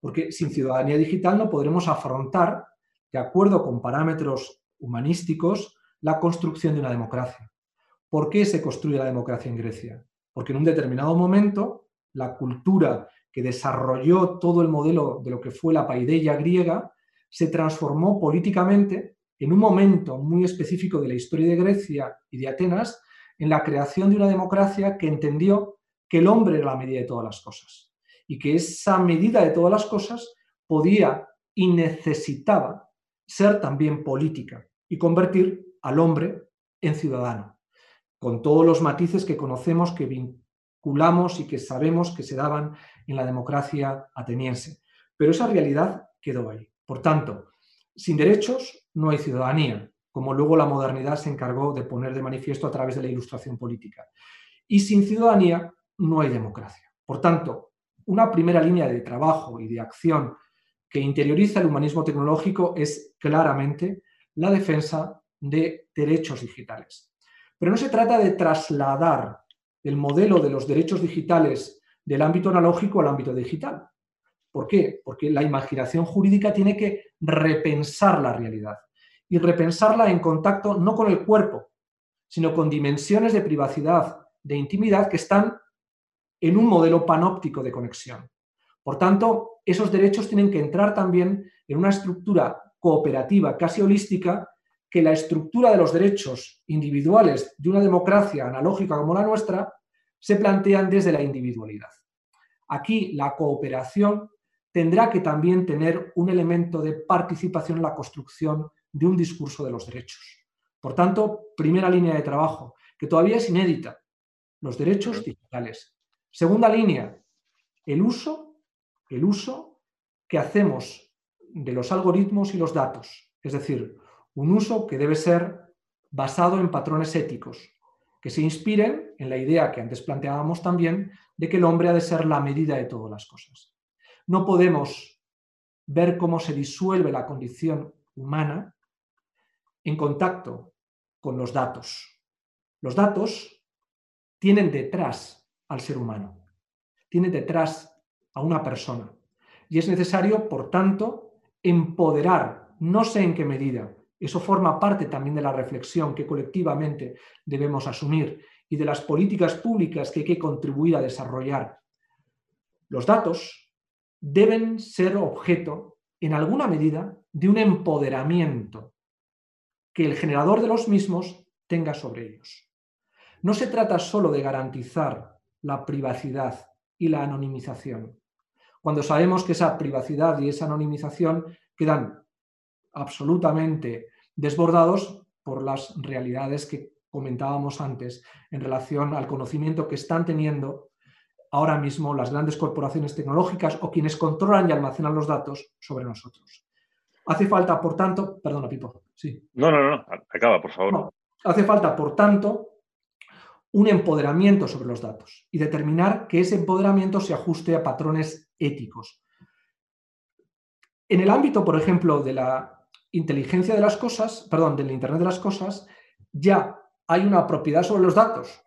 Porque sin ciudadanía digital no podremos afrontar, de acuerdo con parámetros humanísticos, la construcción de una democracia. ¿Por qué se construye la democracia en Grecia? Porque en un determinado momento la cultura que desarrolló todo el modelo de lo que fue la paideia griega se transformó políticamente en un momento muy específico de la historia de Grecia y de Atenas en la creación de una democracia que entendió que el hombre era la medida de todas las cosas y que esa medida de todas las cosas podía y necesitaba ser también política y convertir al hombre en ciudadano, con todos los matices que conocemos que calculamos y que sabemos que se daban en la democracia ateniense. Pero esa realidad quedó ahí. Por tanto, sin derechos no hay ciudadanía, como luego la modernidad se encargó de poner de manifiesto a través de la ilustración política. Y sin ciudadanía no hay democracia. Por tanto, una primera línea de trabajo y de acción que interioriza el humanismo tecnológico es claramente la defensa de derechos digitales. Pero no se trata de trasladar el modelo de los derechos digitales del ámbito analógico al ámbito digital. ¿Por qué? Porque la imaginación jurídica tiene que repensar la realidad y repensarla en contacto no con el cuerpo, sino con dimensiones de privacidad, de intimidad que están en un modelo panóptico de conexión. Por tanto, esos derechos tienen que entrar también en una estructura cooperativa, casi holística, que la estructura de los derechos individuales de una democracia analógica como la nuestra se plantean desde la individualidad. Aquí la cooperación tendrá que también tener un elemento de participación en la construcción de un discurso de los derechos. Por tanto, primera línea de trabajo, que todavía es inédita, los derechos digitales. Segunda línea, el uso, el uso que hacemos de los algoritmos y los datos, es decir, un uso que debe ser basado en patrones éticos, que se inspiren en la idea que antes planteábamos también de que el hombre ha de ser la medida de todas las cosas. No podemos ver cómo se disuelve la condición humana en contacto con los datos. Los datos tienen detrás al ser humano, tienen detrás a una persona. Y es necesario, por tanto, empoderar, no sé en qué medida, eso forma parte también de la reflexión que colectivamente debemos asumir y de las políticas públicas que hay que contribuir a desarrollar. Los datos deben ser objeto, en alguna medida, de un empoderamiento que el generador de los mismos tenga sobre ellos. No se trata solo de garantizar la privacidad y la anonimización, cuando sabemos que esa privacidad y esa anonimización quedan absolutamente desbordados por las realidades que comentábamos antes en relación al conocimiento que están teniendo ahora mismo las grandes corporaciones tecnológicas o quienes controlan y almacenan los datos sobre nosotros. Hace falta, por tanto, perdona, Pipo, sí. No, no, no, acaba, por favor. hace falta, por tanto, un empoderamiento sobre los datos y determinar que ese empoderamiento se ajuste a patrones éticos. En el ámbito, por ejemplo, de la inteligencia de las cosas, perdón, del Internet de las cosas, ya hay una propiedad sobre los datos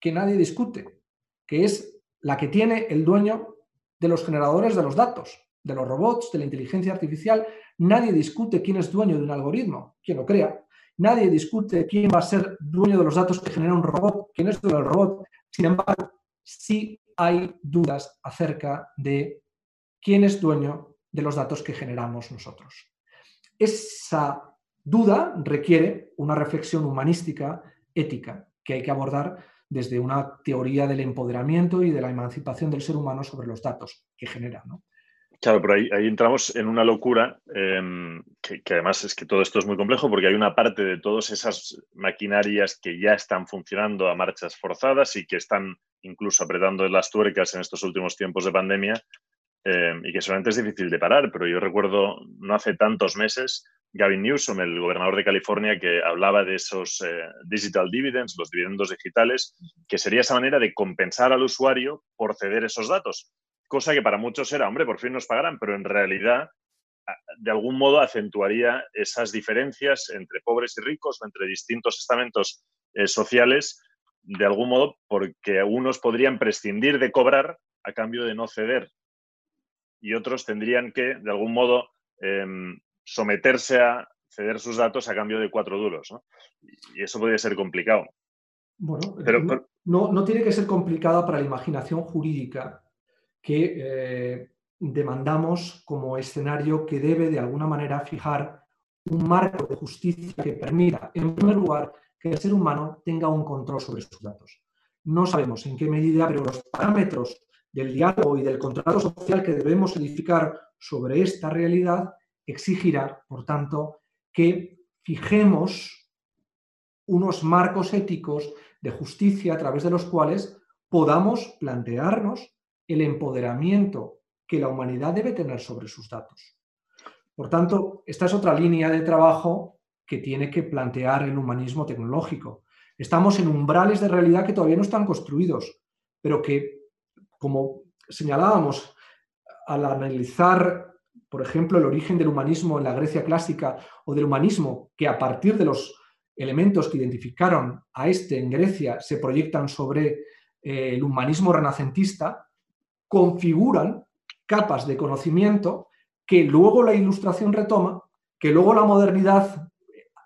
que nadie discute, que es la que tiene el dueño de los generadores de los datos, de los robots, de la inteligencia artificial. Nadie discute quién es dueño de un algoritmo, quién lo crea. Nadie discute quién va a ser dueño de los datos que genera un robot, quién es dueño del robot. Sin embargo, sí hay dudas acerca de quién es dueño de los datos que generamos nosotros. Esa duda requiere una reflexión humanística, ética, que hay que abordar desde una teoría del empoderamiento y de la emancipación del ser humano sobre los datos que genera. Claro, pero ahí, entramos en una locura, em, que, además es que todo esto es muy complejo porque hay una parte de todas esas maquinarias que ya están funcionando a marchas forzadas y que están incluso apretando las tuercas en estos últimos tiempos de pandemia, Em, y que solamente es difícil de parar, pero yo recuerdo no hace tantos meses Gavin Newsom, el gobernador de California, que hablaba de esos eh, digital dividends, los dividendos digitales, que sería esa manera de compensar al usuario por ceder esos datos, cosa que para muchos era, hombre, por fin nos pagarán, pero en realidad de algún modo acentuaría esas diferencias entre pobres y ricos entre distintos estamentos eh, sociales, de algún modo porque unos podrían prescindir de cobrar a cambio de no ceder y otros tendrían que, de algún modo, em, someterse a ceder sus datos a cambio de cuatro duros. Y eso podría ser complicado. Bueno, pero, no, tiene que ser complicada para la imaginación jurídica que eh, demandamos como escenario que debe de alguna manera fijar un marco de justicia que permita, en primer lugar, que el ser humano tenga un control sobre sus datos. No sabemos en qué medida, pero los parámetros del diálogo y del contrato social que debemos edificar sobre esta realidad exigirá, por tanto, que fijemos unos marcos éticos de justicia a través de los cuales podamos plantearnos el empoderamiento que la humanidad debe tener sobre sus datos. Por tanto, esta es otra línea de trabajo que tiene que plantear el humanismo tecnológico. Estamos en umbrales de realidad que todavía no están construidos, pero que, como señalábamos, al analizar, por ejemplo, el origen del humanismo en la Grecia clásica o del humanismo que a partir de los elementos que identificaron a este en Grecia se proyectan sobre eh, el humanismo renacentista, configuran capas de conocimiento que luego la ilustración retoma, que luego la modernidad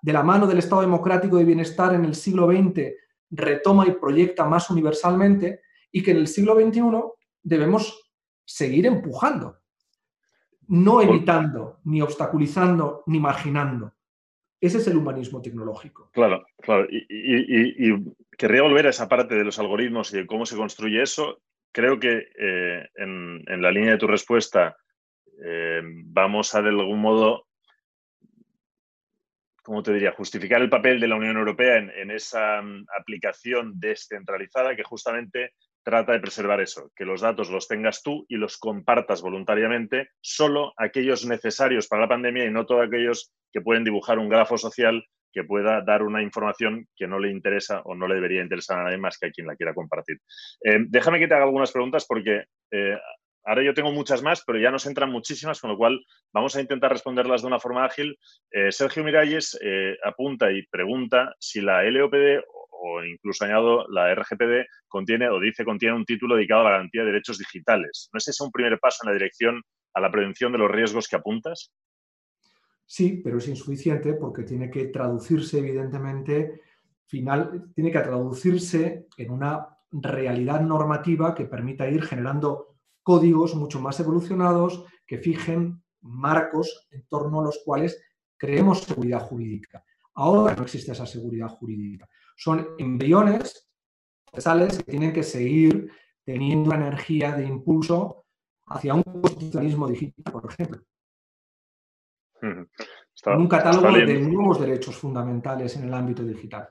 de la mano del Estado democrático de bienestar en el siglo XX retoma y proyecta más universalmente y que en el siglo XXI debemos seguir empujando, no evitando, ni obstaculizando, ni marginando. Ese es el humanismo tecnológico. Claro, claro. Y, querría volver a esa parte de los algoritmos y de cómo se construye eso. Creo que eh, en, la línea de tu respuesta eh, vamos a de algún modo, ¿cómo te diría?, justificar el papel de la Unión Europea en, esa mm, aplicación descentralizada que justamente trata de preservar eso, que los datos los tengas tú y los compartas voluntariamente, solo aquellos necesarios para la pandemia y no todos aquellos que pueden dibujar un grafo social que pueda dar una información que no le interesa o no le debería interesar a nadie más que a quien la quiera compartir. Eh, déjame que te haga algunas preguntas porque eh, ahora yo tengo muchas más, pero ya nos entran muchísimas, con lo cual vamos a intentar responderlas de una forma ágil. Eh, Sergio Miralles apunta y pregunta si la LOPD o incluso añado la RGPD contiene o dice contiene un título dedicado a la garantía de derechos digitales. ¿No es ese un primer paso en la dirección a la prevención de los riesgos que apuntas? Sí, pero es insuficiente porque tiene que traducirse, evidentemente, final, tiene que traducirse en una realidad normativa que permita ir generando códigos mucho más evolucionados que fijen marcos en torno a los cuales creemos seguridad jurídica. Ahora no existe esa seguridad jurídica son embriones procesales que tienen que seguir teniendo una energía de impulso hacia un constitucionalismo digital, por ejemplo. un catálogo de nuevos derechos fundamentales en el ámbito digital.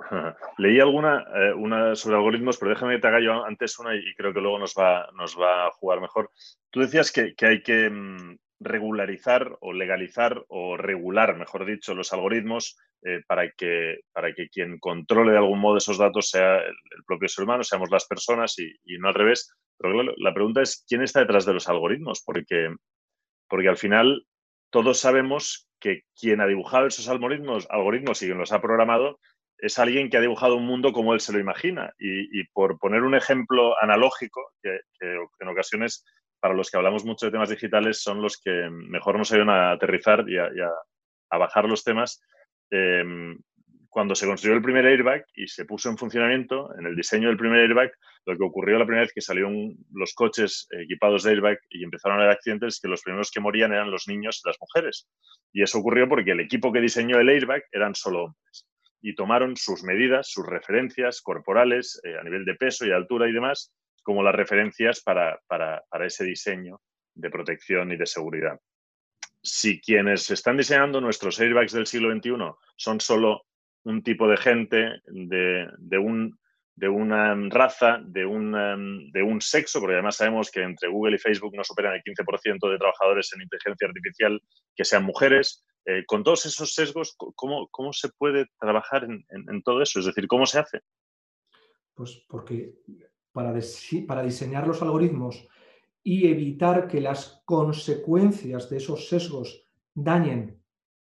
(laughs) Leí alguna eh, una sobre algoritmos, pero déjame que te haga yo antes una y creo que luego nos va, nos va a jugar mejor. Tú decías que, hay que mm, regularizar o legalizar o regular, mejor dicho, los algoritmos eh, para, que, para que quien controle de algún modo esos datos sea el, propio ser humano, seamos las personas y, no al revés. Pero la pregunta es, ¿quién está detrás de los algoritmos? Porque, porque al final todos sabemos que quien ha dibujado esos algoritmos, algoritmos y quien los ha programado es alguien que ha dibujado un mundo como él se lo imagina. Y, por poner un ejemplo analógico, que, en ocasiones para los que hablamos mucho de temas digitales son los que mejor nos ayudan a aterrizar y a, a bajar los temas, Em, cuando se construyó el primer airbag y se puso en funcionamiento, en el diseño del primer airbag, lo que ocurrió la primera vez que salieron los coches equipados de airbag y empezaron a haber accidentes, es que los primeros que morían eran los niños y las mujeres. Y eso ocurrió porque el equipo que diseñó el airbag eran solo hombres. Y tomaron sus medidas, sus referencias corporales eh, a nivel de peso y altura y demás, como las referencias para ese diseño de protección y de seguridad si quienes están diseñando nuestros airbags del siglo XXI son solo un tipo de gente, de, un, de una raza, de un, de un sexo, porque además sabemos que entre Google y Facebook no superan el 15% de trabajadores en inteligencia artificial que sean mujeres. Eh, con todos esos sesgos, ¿cómo, ¿cómo, se puede trabajar en, todo eso? Es decir, ¿cómo se hace? Pues porque para, diseñar los algoritmos y evitar que las consecuencias de esos sesgos dañen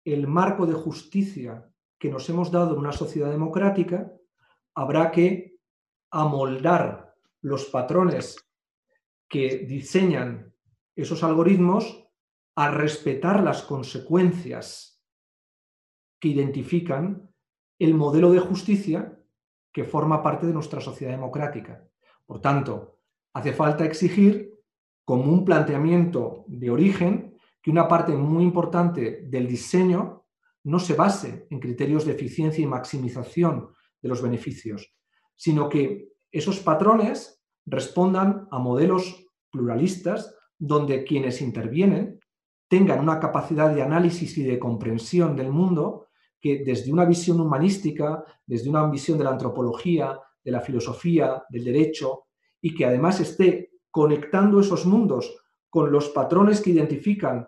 el marco de justicia que nos hemos dado en una sociedad democrática, habrá que amoldar los patrones que diseñan esos algoritmos a respetar las consecuencias que identifican el modelo de justicia que forma parte de nuestra sociedad democrática. Por tanto, hace falta exigir como un planteamiento de origen que una parte muy importante del diseño no se base en criterios de eficiencia y maximización de los beneficios, sino que esos patrones respondan a modelos pluralistas donde quienes intervienen tengan una capacidad de análisis y de comprensión del mundo que desde una visión humanística, desde una visión de la antropología, de la filosofía, del derecho, y que además esté conectando esos mundos con los patrones que identifican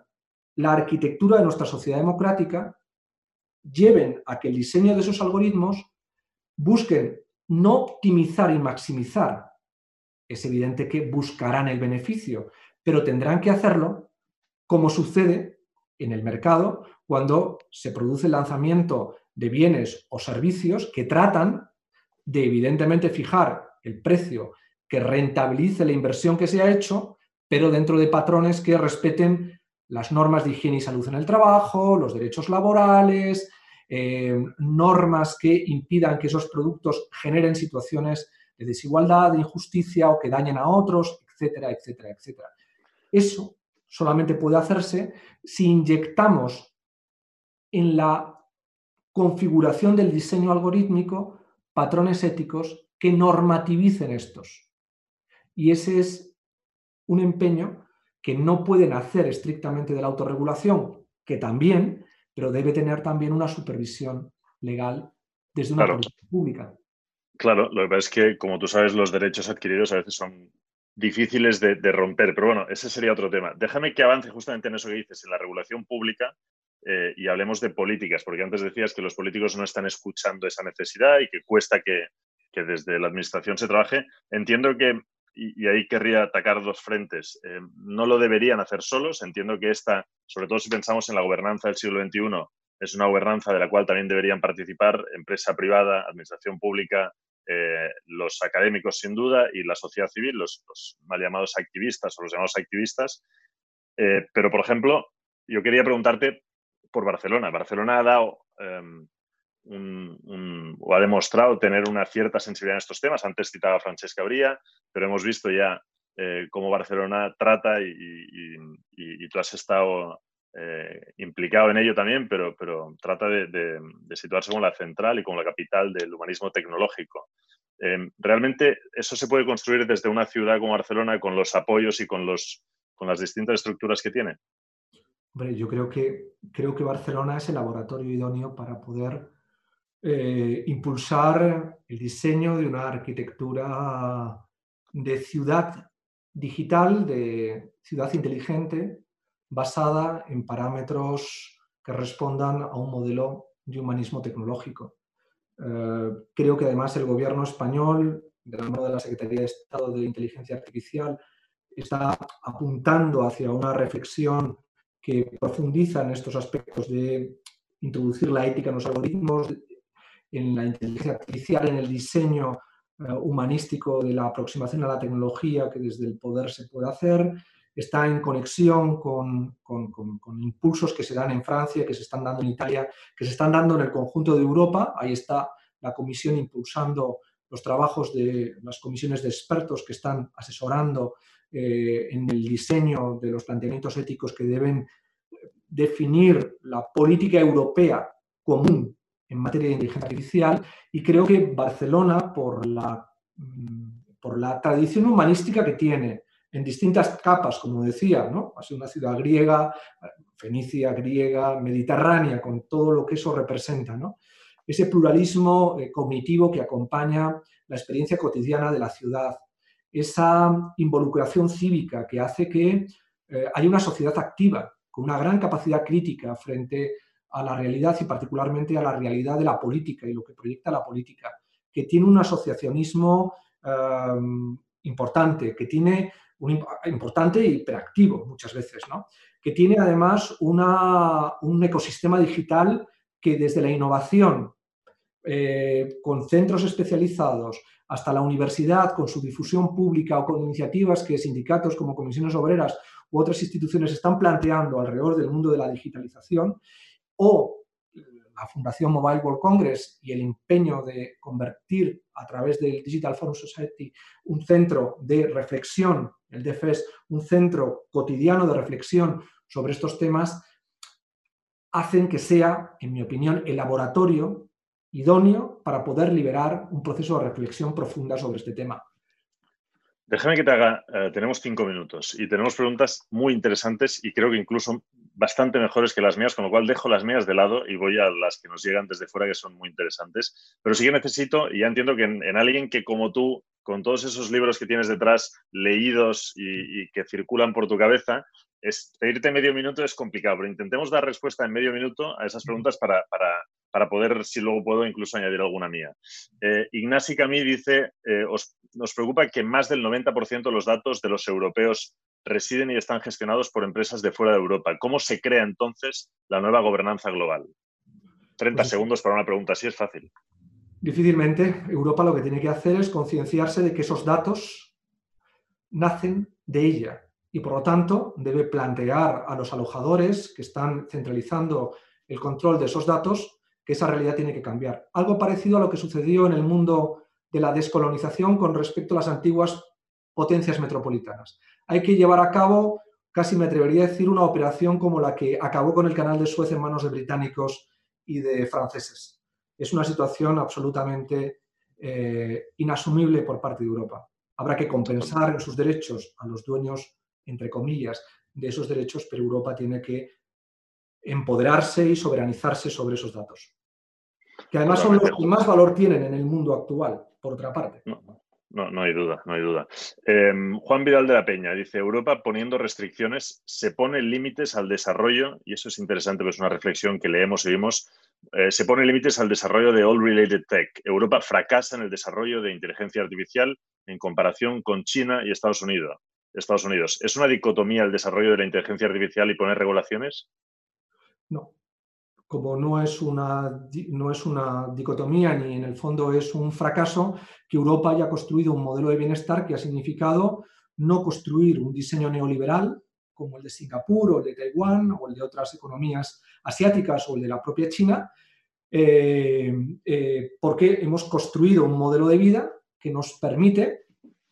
la arquitectura de nuestra sociedad democrática, lleven a que el diseño de esos algoritmos busquen no optimizar y maximizar. Es evidente que buscarán el beneficio, pero tendrán que hacerlo como sucede en el mercado cuando se produce el lanzamiento de bienes o servicios que tratan de evidentemente fijar el precio que rentabilice la inversión que se ha hecho, pero dentro de patrones que respeten las normas de higiene y salud en el trabajo, los derechos laborales, eh, normas que impidan que esos productos generen situaciones de desigualdad, de injusticia o que dañen a otros, etcétera, etcétera, etcétera. Eso solamente puede hacerse si inyectamos en la configuración del diseño algorítmico patrones éticos que normativicen estos. Y ese es un empeño que no pueden hacer estrictamente de la autorregulación, que también, pero debe tener también una supervisión legal desde una política pública. Claro, lo que pasa es que, como tú sabes, los derechos adquiridos a veces son difíciles de, romper, pero bueno, ese sería otro tema. Déjame que avance justamente en eso que dices, en la regulación pública, eh, y hablemos de políticas, porque antes decías que los políticos no están escuchando esa necesidad y que cuesta que, desde la administración se trabaje. Entiendo que, y, ahí querría atacar dos frentes, eh, no lo deberían hacer solos. Entiendo que esta, sobre todo si pensamos en la gobernanza del siglo XXI, es una gobernanza de la cual también deberían participar empresa privada, administración pública, eh, los académicos sin duda y la sociedad civil, los, mal llamados activistas o los llamados activistas. pero, por ejemplo, yo quería preguntarte por Barcelona. Barcelona ha dado em, o ha demostrado tener una cierta sensibilidad en estos temas. Antes citaba a Francesca Bría, pero hemos visto ya eh, cómo Barcelona trata y, tú has estado eh, implicado en ello también, pero, pero trata de, situarse como la central y como la capital del humanismo tecnológico. Em, realmente eso se puede construir desde una ciudad como Barcelona con los apoyos y con, los, con las distintas estructuras que tiene yo creo que, creo que Barcelona es el laboratorio idóneo para poder eh, impulsar el diseño de una arquitectura de ciudad digital, de ciudad inteligente, basada en parámetros que respondan a un modelo de humanismo tecnológico. Eh, creo que además el gobierno español, de la de la Secretaría de Estado de Inteligencia Artificial, está apuntando hacia una reflexión que profundizan estos aspectos de introducir la ética en los algoritmos, en la inteligencia artificial, en el diseño eh, humanístico de la aproximación a la tecnología que desde el poder se puede hacer, está en conexión con, con, impulsos que se dan en Francia, que se están dando en Italia, que se están dando en el conjunto de Europa. Ahí está la comisión impulsando los trabajos de las comisiones de expertos que están asesorando eh, en el diseño de los planteamientos éticos que deben definir la política europea común en materia de inteligencia artificial y creo que Barcelona, por la, mm, por la tradición humanística que tiene en distintas capas, como decía, ¿no? ha sido una ciudad griega, fenicia, griega, mediterránea, con todo lo que eso representa, ¿no? ese pluralismo eh, cognitivo que acompaña la experiencia cotidiana de la ciudad, esa involucración cívica que hace que eh, haya una sociedad activa, con una gran capacidad crítica frente a la realidad y particularmente a la realidad de la política y lo que proyecta la política, que tiene un asociacionismo em, importante, que tiene un importante y hiperactivo muchas veces, ¿no? que tiene además un ecosistema digital que desde la innovación, eh, con centros especializados, hasta la universidad con su difusión pública o con iniciativas que sindicatos como comisiones obreras u otras instituciones están planteando alrededor del mundo de la digitalización, o la Fundación Mobile World Congress y el empeño de convertir a través del Digital Forum Society un centro de reflexión, el DFS, un centro cotidiano de reflexión sobre estos temas, hacen que sea, en mi opinión, el laboratorio idóneo para poder liberar un proceso de reflexión profunda sobre este tema. Déjame que te haga, eh, tenemos cinco minutos y tenemos preguntas muy interesantes y creo que incluso bastante mejores que las mías, con lo cual dejo las mías de lado y voy a las que nos llegan desde fuera, que son muy interesantes. Pero sí que necesito, y ya entiendo que en, alguien que como tú, con todos esos libros que tienes detrás, leídos y, que circulan por tu cabeza, pedirte medio minuto es complicado, pero intentemos dar respuesta en medio minuto a esas preguntas para, poder, si luego puedo, incluso añadir alguna mía. Eh, Ignasi Camí dice, eh, os, nos preocupa que más del 90% de los datos de los europeos residen y están gestionados por empresas de fuera de Europa. ¿Cómo se crea entonces la nueva gobernanza global? 30 pues segundos para una pregunta así es fácil. Difícilmente. Europa lo que tiene que hacer es concienciarse de que esos datos nacen de ella y por lo tanto debe plantear a los alojadores que están centralizando el control de esos datos que esa realidad tiene que cambiar. Algo parecido a lo que sucedió en el mundo de la descolonización con respecto a las antiguas potencias metropolitanas hay que llevar a cabo, casi me atrevería a decir, una operación como la que acabó con el canal de Suez en manos de británicos y de franceses. Es una situación absolutamente eh, inasumible por parte de Europa. Habrá que compensar en sus derechos a los dueños, entre comillas, de esos derechos, pero Europa tiene que empoderarse y soberanizarse sobre esos datos. Que además son los que más valor tienen en el mundo actual, por otra parte. No, no hay duda, no hay duda. Em, Juan Vidal de la Peña dice, Europa poniendo restricciones se pone límites al desarrollo, y eso es interesante, pero es una reflexión que leemos y vimos, eh, se pone límites al desarrollo de All Related Tech. Europa fracasa en el desarrollo de inteligencia artificial en comparación con China y Estados Unidos. Estados Unidos. ¿Es una dicotomía el desarrollo de la inteligencia artificial y poner regulaciones? No, como no es, una, no es una dicotomía ni en el fondo es un fracaso, que Europa haya construido un modelo de bienestar que ha significado no construir un diseño neoliberal como el de Singapur o el de Taiwán o el de otras economías asiáticas o el de la propia China, eh, eh, porque hemos construido un modelo de vida que nos permite,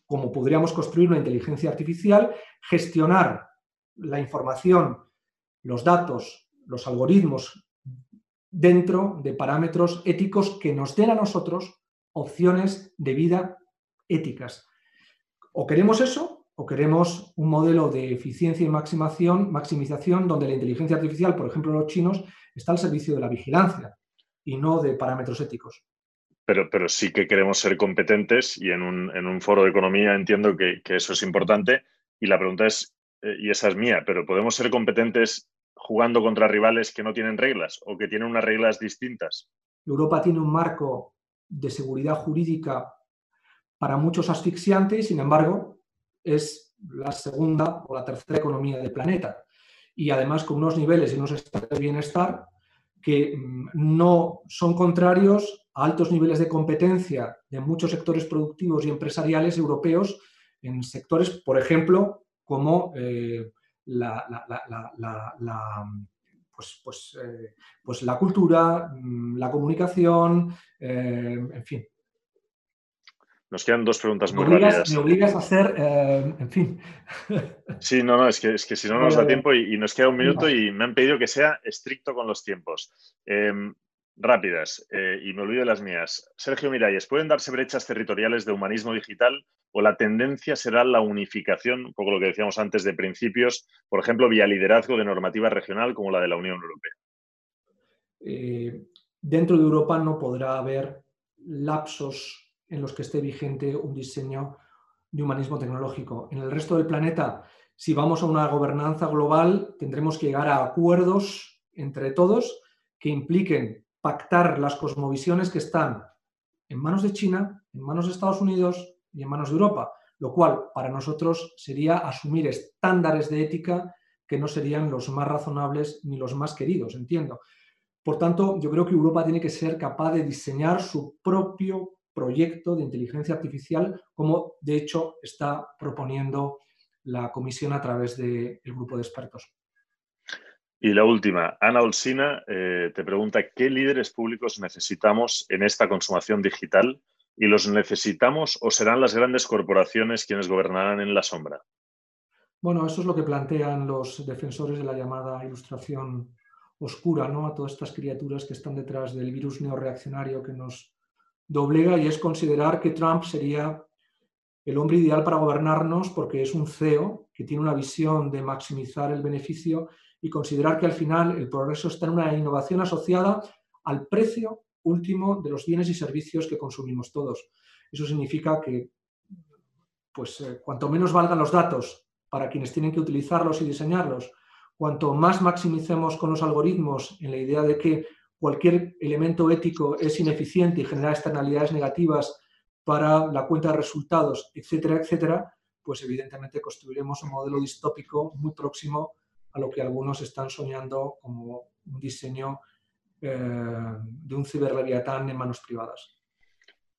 como podríamos construir una inteligencia artificial, gestionar la información, los datos, los algoritmos dentro de parámetros éticos que nos den a nosotros opciones de vida éticas. O queremos eso, o queremos un modelo de eficiencia y maximización, maximización donde la inteligencia artificial, por ejemplo los chinos, está al servicio de la vigilancia y no de parámetros éticos. Pero, sí que queremos ser competentes y en un, foro de economía entiendo que, que, eso es importante. Y la pregunta es, eh, y esa es mía, pero ¿podemos ser competentes jugando contra rivales que no tienen reglas o que tienen unas reglas distintas? Europa tiene un marco de seguridad jurídica para muchos asfixiante y, sin embargo, es la segunda o la tercera economía del planeta. Y además con unos niveles y unos estados de bienestar que mm, no son contrarios a altos niveles de competencia de muchos sectores productivos y empresariales europeos en sectores, por ejemplo, como eh, la, pues, pues, eh, pues, la cultura, mm, la comunicación, eh, en fin. Nos quedan dos preguntas muy rápidas. Me obligas a hacer, eh, en fin. Sí, no, no, es que, es que si no nos da tiempo y, nos queda un minuto y me han pedido que sea estricto con los tiempos. Em, rápidas, y me olvido de las mías. Sergio Miralles, ¿pueden darse brechas territoriales de humanismo digital o la tendencia será la unificación, un poco lo que decíamos antes, de principios, por ejemplo, vía liderazgo de normativa regional como la de la Unión Europea? Eh, dentro de Europa no podrá haber lapsos en los que esté vigente un diseño de humanismo tecnológico. En el resto del planeta, si vamos a una gobernanza global, tendremos que llegar a acuerdos entre todos que impliquen pactar las cosmovisiones que están en manos de China, en manos de Estados Unidos, y en manos de Europa, lo cual para nosotros sería asumir estándares de ética que no serían los más razonables ni los más queridos, entiendo. Por tanto, yo creo que Europa tiene que ser capaz de diseñar su propio proyecto de inteligencia artificial, como de hecho está proponiendo la Comisión a través del grupo de expertos. Y la última, Ana Olsina eh, te pregunta, ¿qué líderes públicos necesitamos en esta consumación digital ¿Y los necesitamos o serán las grandes corporaciones quienes gobernarán en la sombra? Bueno, eso es lo que plantean los defensores de la llamada ilustración oscura, ¿no? A todas estas criaturas que están detrás del virus neoreaccionario que nos doblega y es considerar que Trump sería el hombre ideal para gobernarnos porque es un CEO que tiene una visión de maximizar el beneficio y considerar que al final el progreso está en una innovación asociada al precio último de los bienes y servicios que consumimos todos. Eso significa que pues, eh, cuanto menos valgan los datos para quienes tienen que utilizarlos y diseñarlos, cuanto más maximicemos con los algoritmos en la idea de que cualquier elemento ético es ineficiente y genera externalidades negativas para la cuenta de resultados, etcétera, etcétera, pues evidentemente construiremos un modelo distópico muy próximo a lo que algunos están soñando como un diseño de un ciberleviatán en manos privadas.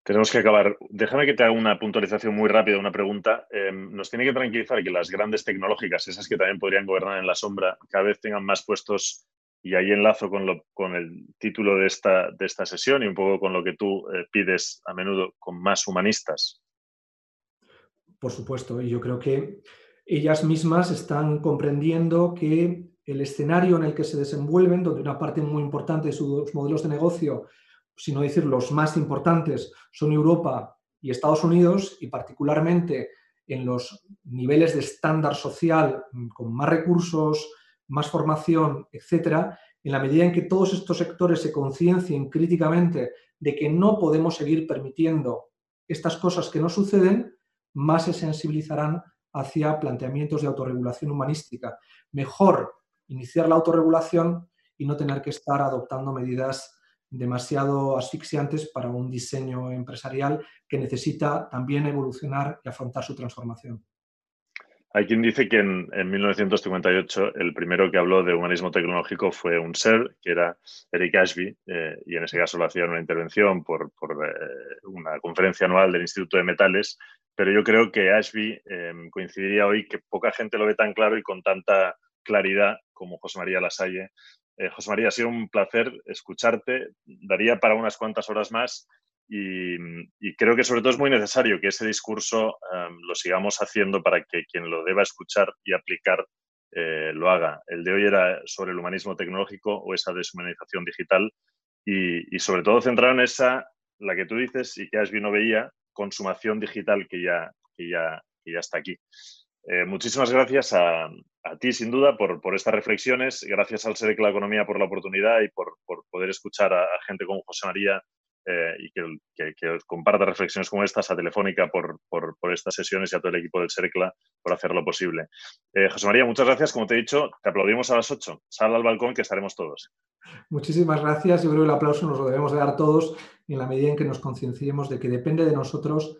Tenemos que acabar. Déjame que te haga una puntualización muy rápida, una pregunta. Eh, nos tiene que tranquilizar que las grandes tecnológicas, esas que también podrían gobernar en la sombra, cada vez tengan más puestos, y ahí enlazo con, lo, con el título de esta, de esta sesión y un poco con lo que tú eh, pides a menudo, con más humanistas. Por supuesto, y yo creo que ellas mismas están comprendiendo que el escenario en el que se desenvuelven, donde una parte muy importante de sus modelos de negocio sino decir los más importantes, son Europa y Estados Unidos, y particularmente en los niveles de estándar social mm, con más recursos, más formación, etcétera, en la medida en que todos estos sectores se conciencien críticamente de que no podemos seguir permitiendo estas cosas que no suceden, más se sensibilizarán hacia planteamientos de autorregulación humanística. Mejor iniciar la autorregulación y no tener que estar adoptando medidas demasiado asfixiantes para un diseño empresarial que necesita también evolucionar y afrontar su transformación. Hay quien dice que en, 1958 el primero que habló de humanismo tecnológico fue un ser, que era Eric Ashby, eh, y en ese caso lo hacía en una intervención por, eh, una conferencia anual del Instituto de Metales, pero yo creo que Ashby em, coincidiría hoy que poca gente lo ve tan claro y con tanta claridad como José María Lasalle eh, José María, ha sido un placer escucharte. Daría para unas cuantas horas más y, creo que sobre todo es muy necesario que ese discurso em, lo sigamos haciendo para que quien lo deba escuchar y aplicar eh, lo haga. El de hoy era sobre el humanismo tecnológico o esa deshumanización digital y, sobre todo centrado en esa, la que tú dices y que Asby no veía, consumación digital que ya, que ya, que ya está aquí. Eh, muchísimas gracias a, ti, sin duda, por, estas reflexiones. Gracias al de la Economía por la oportunidad y por, poder escuchar a, gente como José María eh, y que, que, comparta reflexiones como estas a Telefónica por, estas sesiones y a todo el equipo del SERECLA por hacerlo posible. Eh, José María, muchas gracias. Como te he dicho, te aplaudimos a las 8. Sal al balcón que estaremos todos. Muchísimas gracias. Yo creo que el aplauso nos lo debemos de dar todos en la medida en que nos concienciemos de que depende de nosotros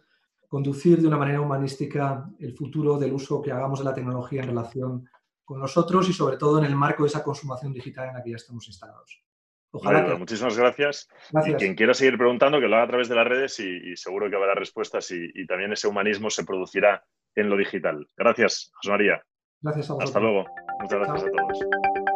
conducir de una manera humanística el futuro del uso que hagamos de la tecnología en relación con nosotros y sobre todo en el marco de esa consumación digital en la que ya estamos instalados. Ojalá Muchísimas gracias. Y quien quiera seguir preguntando, que lo haga a través de las redes y, seguro que habrá respuestas y, y, también ese humanismo se producirá en lo digital. Gracias, José María. Gracias a Hasta luego. Muchas gracias a todos.